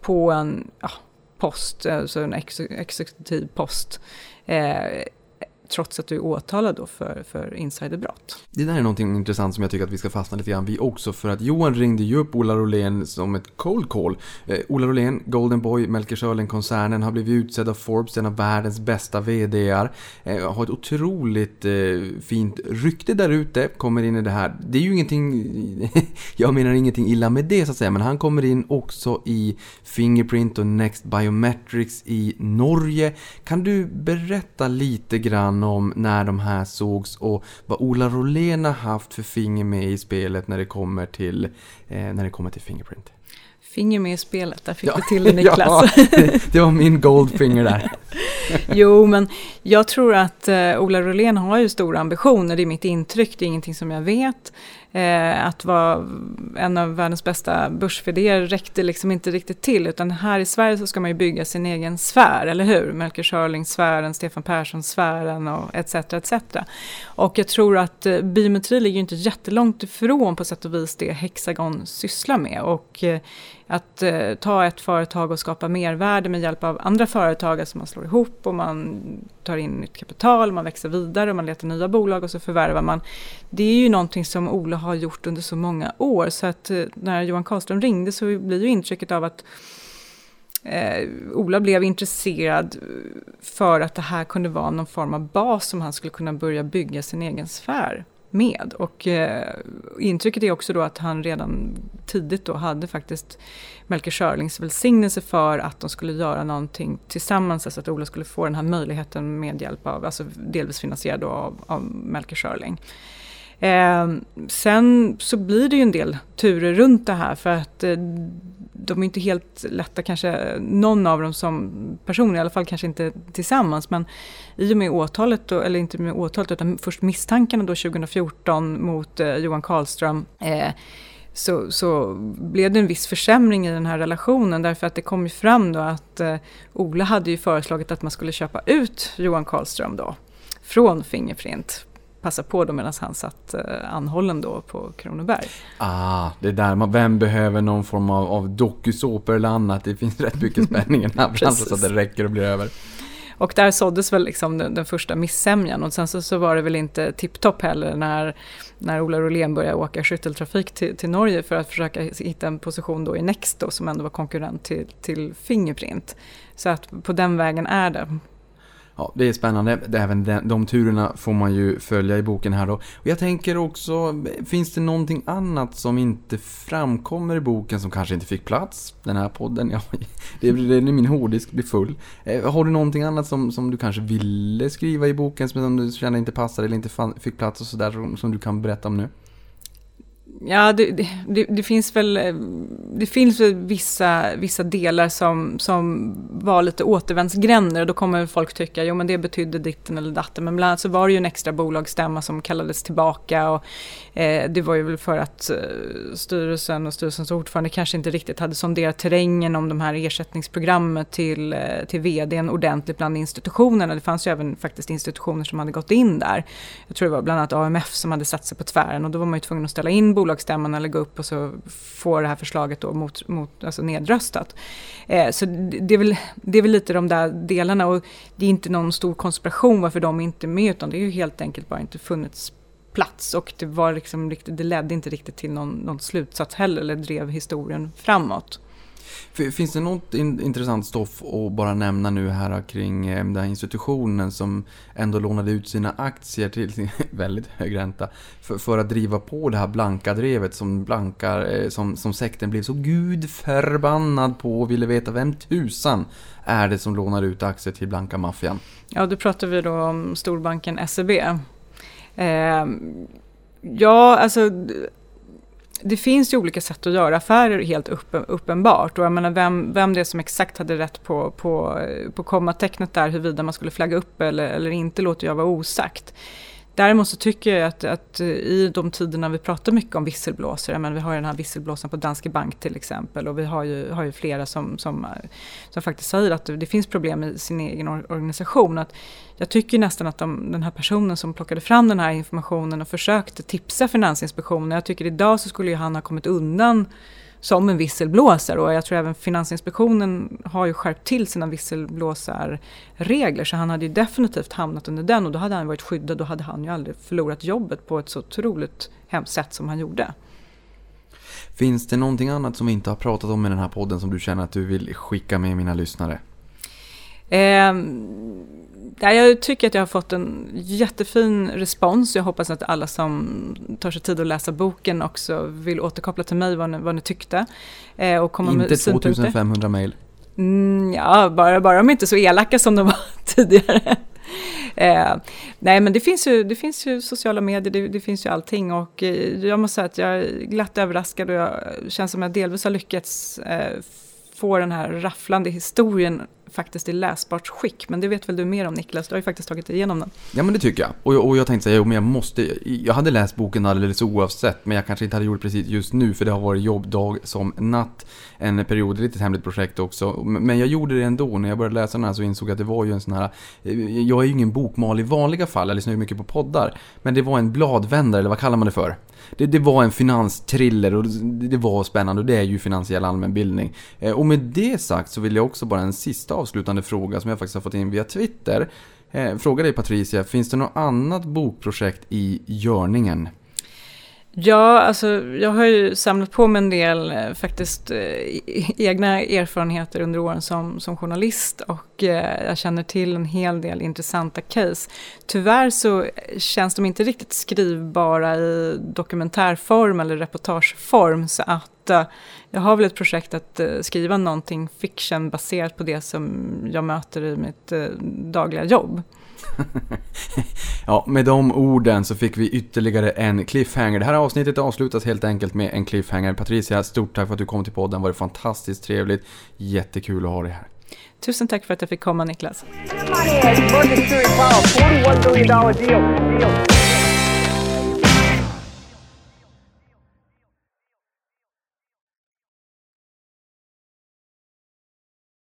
på en ja, post, alltså en ex exekutiv post. Eh, trots att du är åtalad då för, för insiderbrott. Det där är någonting intressant som jag tycker att vi ska fastna lite grann vid också för att Johan ringde ju upp Ola Rolén som ett cold call. Eh, Ola Rolén, Golden Boy, Melker Schörling-koncernen har blivit utsedd av Forbes, en av världens bästa VDR. Eh, har ett otroligt eh, fint rykte där ute, kommer in i det här. Det är ju ingenting, jag menar ingenting illa med det så att säga, men han kommer in också i Fingerprint och Next Biometrics i Norge. Kan du berätta lite grann grann om när de här sågs och vad Ola Rolén har haft för finger med i spelet när det kommer till, eh, när det kommer till Fingerprint. Finger med i spelet, där fick ja, du till det Niklas. Ja, det var min goldfinger där. jo, men jag tror att eh, Ola Rolén har ju stora ambitioner, det är mitt intryck, det är ingenting som jag vet. Eh, att vara en av världens bästa börs räckte liksom inte riktigt till, utan här i Sverige så ska man ju bygga sin egen sfär, eller hur? Melker Schörling-sfären, Stefan Persson-sfären och etc. etc. Och jag tror att eh, biometri ligger inte jättelångt ifrån på sätt och vis det Hexagon sysslar med. Och eh, att eh, ta ett företag och skapa mervärde med hjälp av andra företag, alltså man slår ihop och man tar in nytt kapital, man växer vidare och man letar nya bolag och så förvärvar man. Det är ju någonting som Ola har gjort under så många år. Så att eh, när Johan Karlström ringde så blir ju intrycket av att eh, Ola blev intresserad för att det här kunde vara någon form av bas som han skulle kunna börja bygga sin egen sfär med. Och eh, intrycket är också då att han redan tidigt då hade faktiskt Melker Schörlings välsignelse för att de skulle göra någonting tillsammans, alltså att Ola skulle få den här möjligheten med hjälp av, alltså delvis finansierad av, av Melker Schörling. Eh, sen så blir det ju en del turer runt det här för att eh, de är inte helt lätta kanske, någon av dem som person, i alla fall kanske inte tillsammans, men i och med åtalet, då, eller inte med åtalet utan först misstankarna då 2014 mot eh, Johan Karlström eh, så, så blev det en viss försämring i den här relationen därför att det kom ju fram då att eh, Ola hade ju föreslagit att man skulle köpa ut Johan Karlström då från Fingerprint passa på då medan han satt eh, anhållen då på Kronoberg. Ah, det är där man, vem behöver någon form av, av dokusåpor eller annat? Det finns rätt mycket spänning i den här branschen så att det räcker och blir över. Och där såddes väl liksom den, den första missämjan och sen så, så var det väl inte tipptopp heller när, när Ola Rolén började åka skytteltrafik till, till Norge för att försöka hitta en position då i Next då, som ändå var konkurrent till, till Fingerprint. Så att på den vägen är det ja, det är spännande. Även de, de turerna får man ju följa i boken här då. Och jag tänker också, finns det någonting annat som inte framkommer i boken som kanske inte fick plats? Den här podden, ja, det är, min hårddisk blir full. Eh, har du någonting annat som, som du kanske ville skriva i boken som du kände inte passade eller inte fann, fick plats och sådär som, som du kan berätta om nu? Ja, det, det, det, finns väl, eh, det finns väl vissa, vissa delar som, som var lite återvändsgränder och då kommer folk tycka, jo men det betydde ditten eller datten. Men bland annat så var det ju en extra bolagsstämma som kallades tillbaka och eh, det var ju väl för att eh, styrelsen och styrelsens ordförande kanske inte riktigt hade sonderat terrängen om de här ersättningsprogrammet till, eh, till vdn ordentligt bland institutionerna. Det fanns ju även faktiskt institutioner som hade gått in där. Jag tror det var bland annat AMF som hade satt sig på tvären och då var man ju tvungen att ställa in bolagsstämman eller gå upp och så få det här förslaget då mot, mot, alltså nedröstat. Eh, så det är, väl, det är väl lite de där delarna och det är inte någon stor konspiration varför de inte är med utan det är ju helt enkelt bara inte funnits plats och det, var liksom, det ledde inte riktigt till någon, någon slutsats heller eller drev historien framåt. Finns det något intressant stoff att bara nämna nu här kring eh, den här institutionen som ändå lånade ut sina aktier till väldigt hög ränta för, för att driva på det här blanka drevet som, blankar, eh, som, som sekten blev så gudförbannad på och ville veta vem tusan är det som lånar ut aktier till blanka maffian? Ja, då pratar vi då om storbanken SEB. Eh, ja, alltså det finns ju olika sätt att göra affärer helt uppen, uppenbart. Och jag menar vem, vem det är som exakt hade rätt på, på, på kommatecknet där, huruvida man skulle flagga upp eller, eller inte, låter jag vara osagt. Däremot så tycker jag att, att eh, i de tiderna vi pratar mycket om visselblåsare, men vi har ju den här visselblåsaren på Danske Bank till exempel och vi har ju, har ju flera som, som, eh, som faktiskt säger att det finns problem i sin egen organisation. Att jag tycker nästan att de, den här personen som plockade fram den här informationen och försökte tipsa Finansinspektionen, jag tycker idag så skulle ju han ha kommit undan som en visselblåsare och jag tror även Finansinspektionen har ju skärpt till sina visselblåsarregler så han hade ju definitivt hamnat under den och då hade han varit skyddad och hade han ju aldrig förlorat jobbet på ett så otroligt hemskt sätt som han gjorde. Finns det någonting annat som vi inte har pratat om i den här podden som du känner att du vill skicka med mina lyssnare? Eh, jag tycker att jag har fått en jättefin respons. Jag hoppas att alla som tar sig tid att läsa boken också vill återkoppla till mig vad ni, vad ni tyckte. Eh, och komma inte med 2500 mejl? Mm, ja, bara, bara de inte är så elaka som de var tidigare. Eh, nej men det finns ju, det finns ju sociala medier, det, det, finns ju allting och eh, jag måste säga att jag är glatt överraskad och jag känns som att jag delvis har lyckats eh, få den här rafflande historien faktiskt i läsbart skick. Men det vet väl du mer om Niklas, du har ju faktiskt tagit igenom den. Ja men det tycker jag. Och, och jag tänkte säga, jo, men jag måste, jag hade läst boken alldeles oavsett, men jag kanske inte hade gjort det precis just nu, för det har varit jobbdag som natt. En period, ett litet hemligt projekt också. Men jag gjorde det ändå, när jag började läsa den här så insåg jag att det var ju en sån här, eh, jag är ju ingen bokmal i vanliga fall, jag lyssnar ju mycket på poddar. Men det var en bladvändare, eller vad kallar man det för? Det, det, var en finanstriller och det, det, var spännande och det är ju finansiell allmänbildning. Eh, och med det sagt så vill jag också bara en sista avslutande fråga som jag faktiskt har fått in via Twitter. Eh, fråga dig Patricia, finns det något annat bokprojekt i görningen? Ja, alltså jag har ju samlat på mig en del eh, faktiskt eh, e-, egna erfarenheter under åren som, som journalist och eh, jag känner till en hel del intressanta case. Tyvärr så känns de inte riktigt skrivbara i dokumentärform eller reportageform så att eh, jag har väl ett projekt att eh, skriva någonting fiction baserat på det som jag möter i mitt eh, dagliga jobb ja, med de orden så fick vi ytterligare en cliffhanger. Det här avsnittet avslutas helt enkelt med en cliffhanger. Patricia, stort tack för att du kom till podden. Det var fantastiskt trevligt. Jättekul att ha dig här. Tusen tack för att jag fick komma Niklas.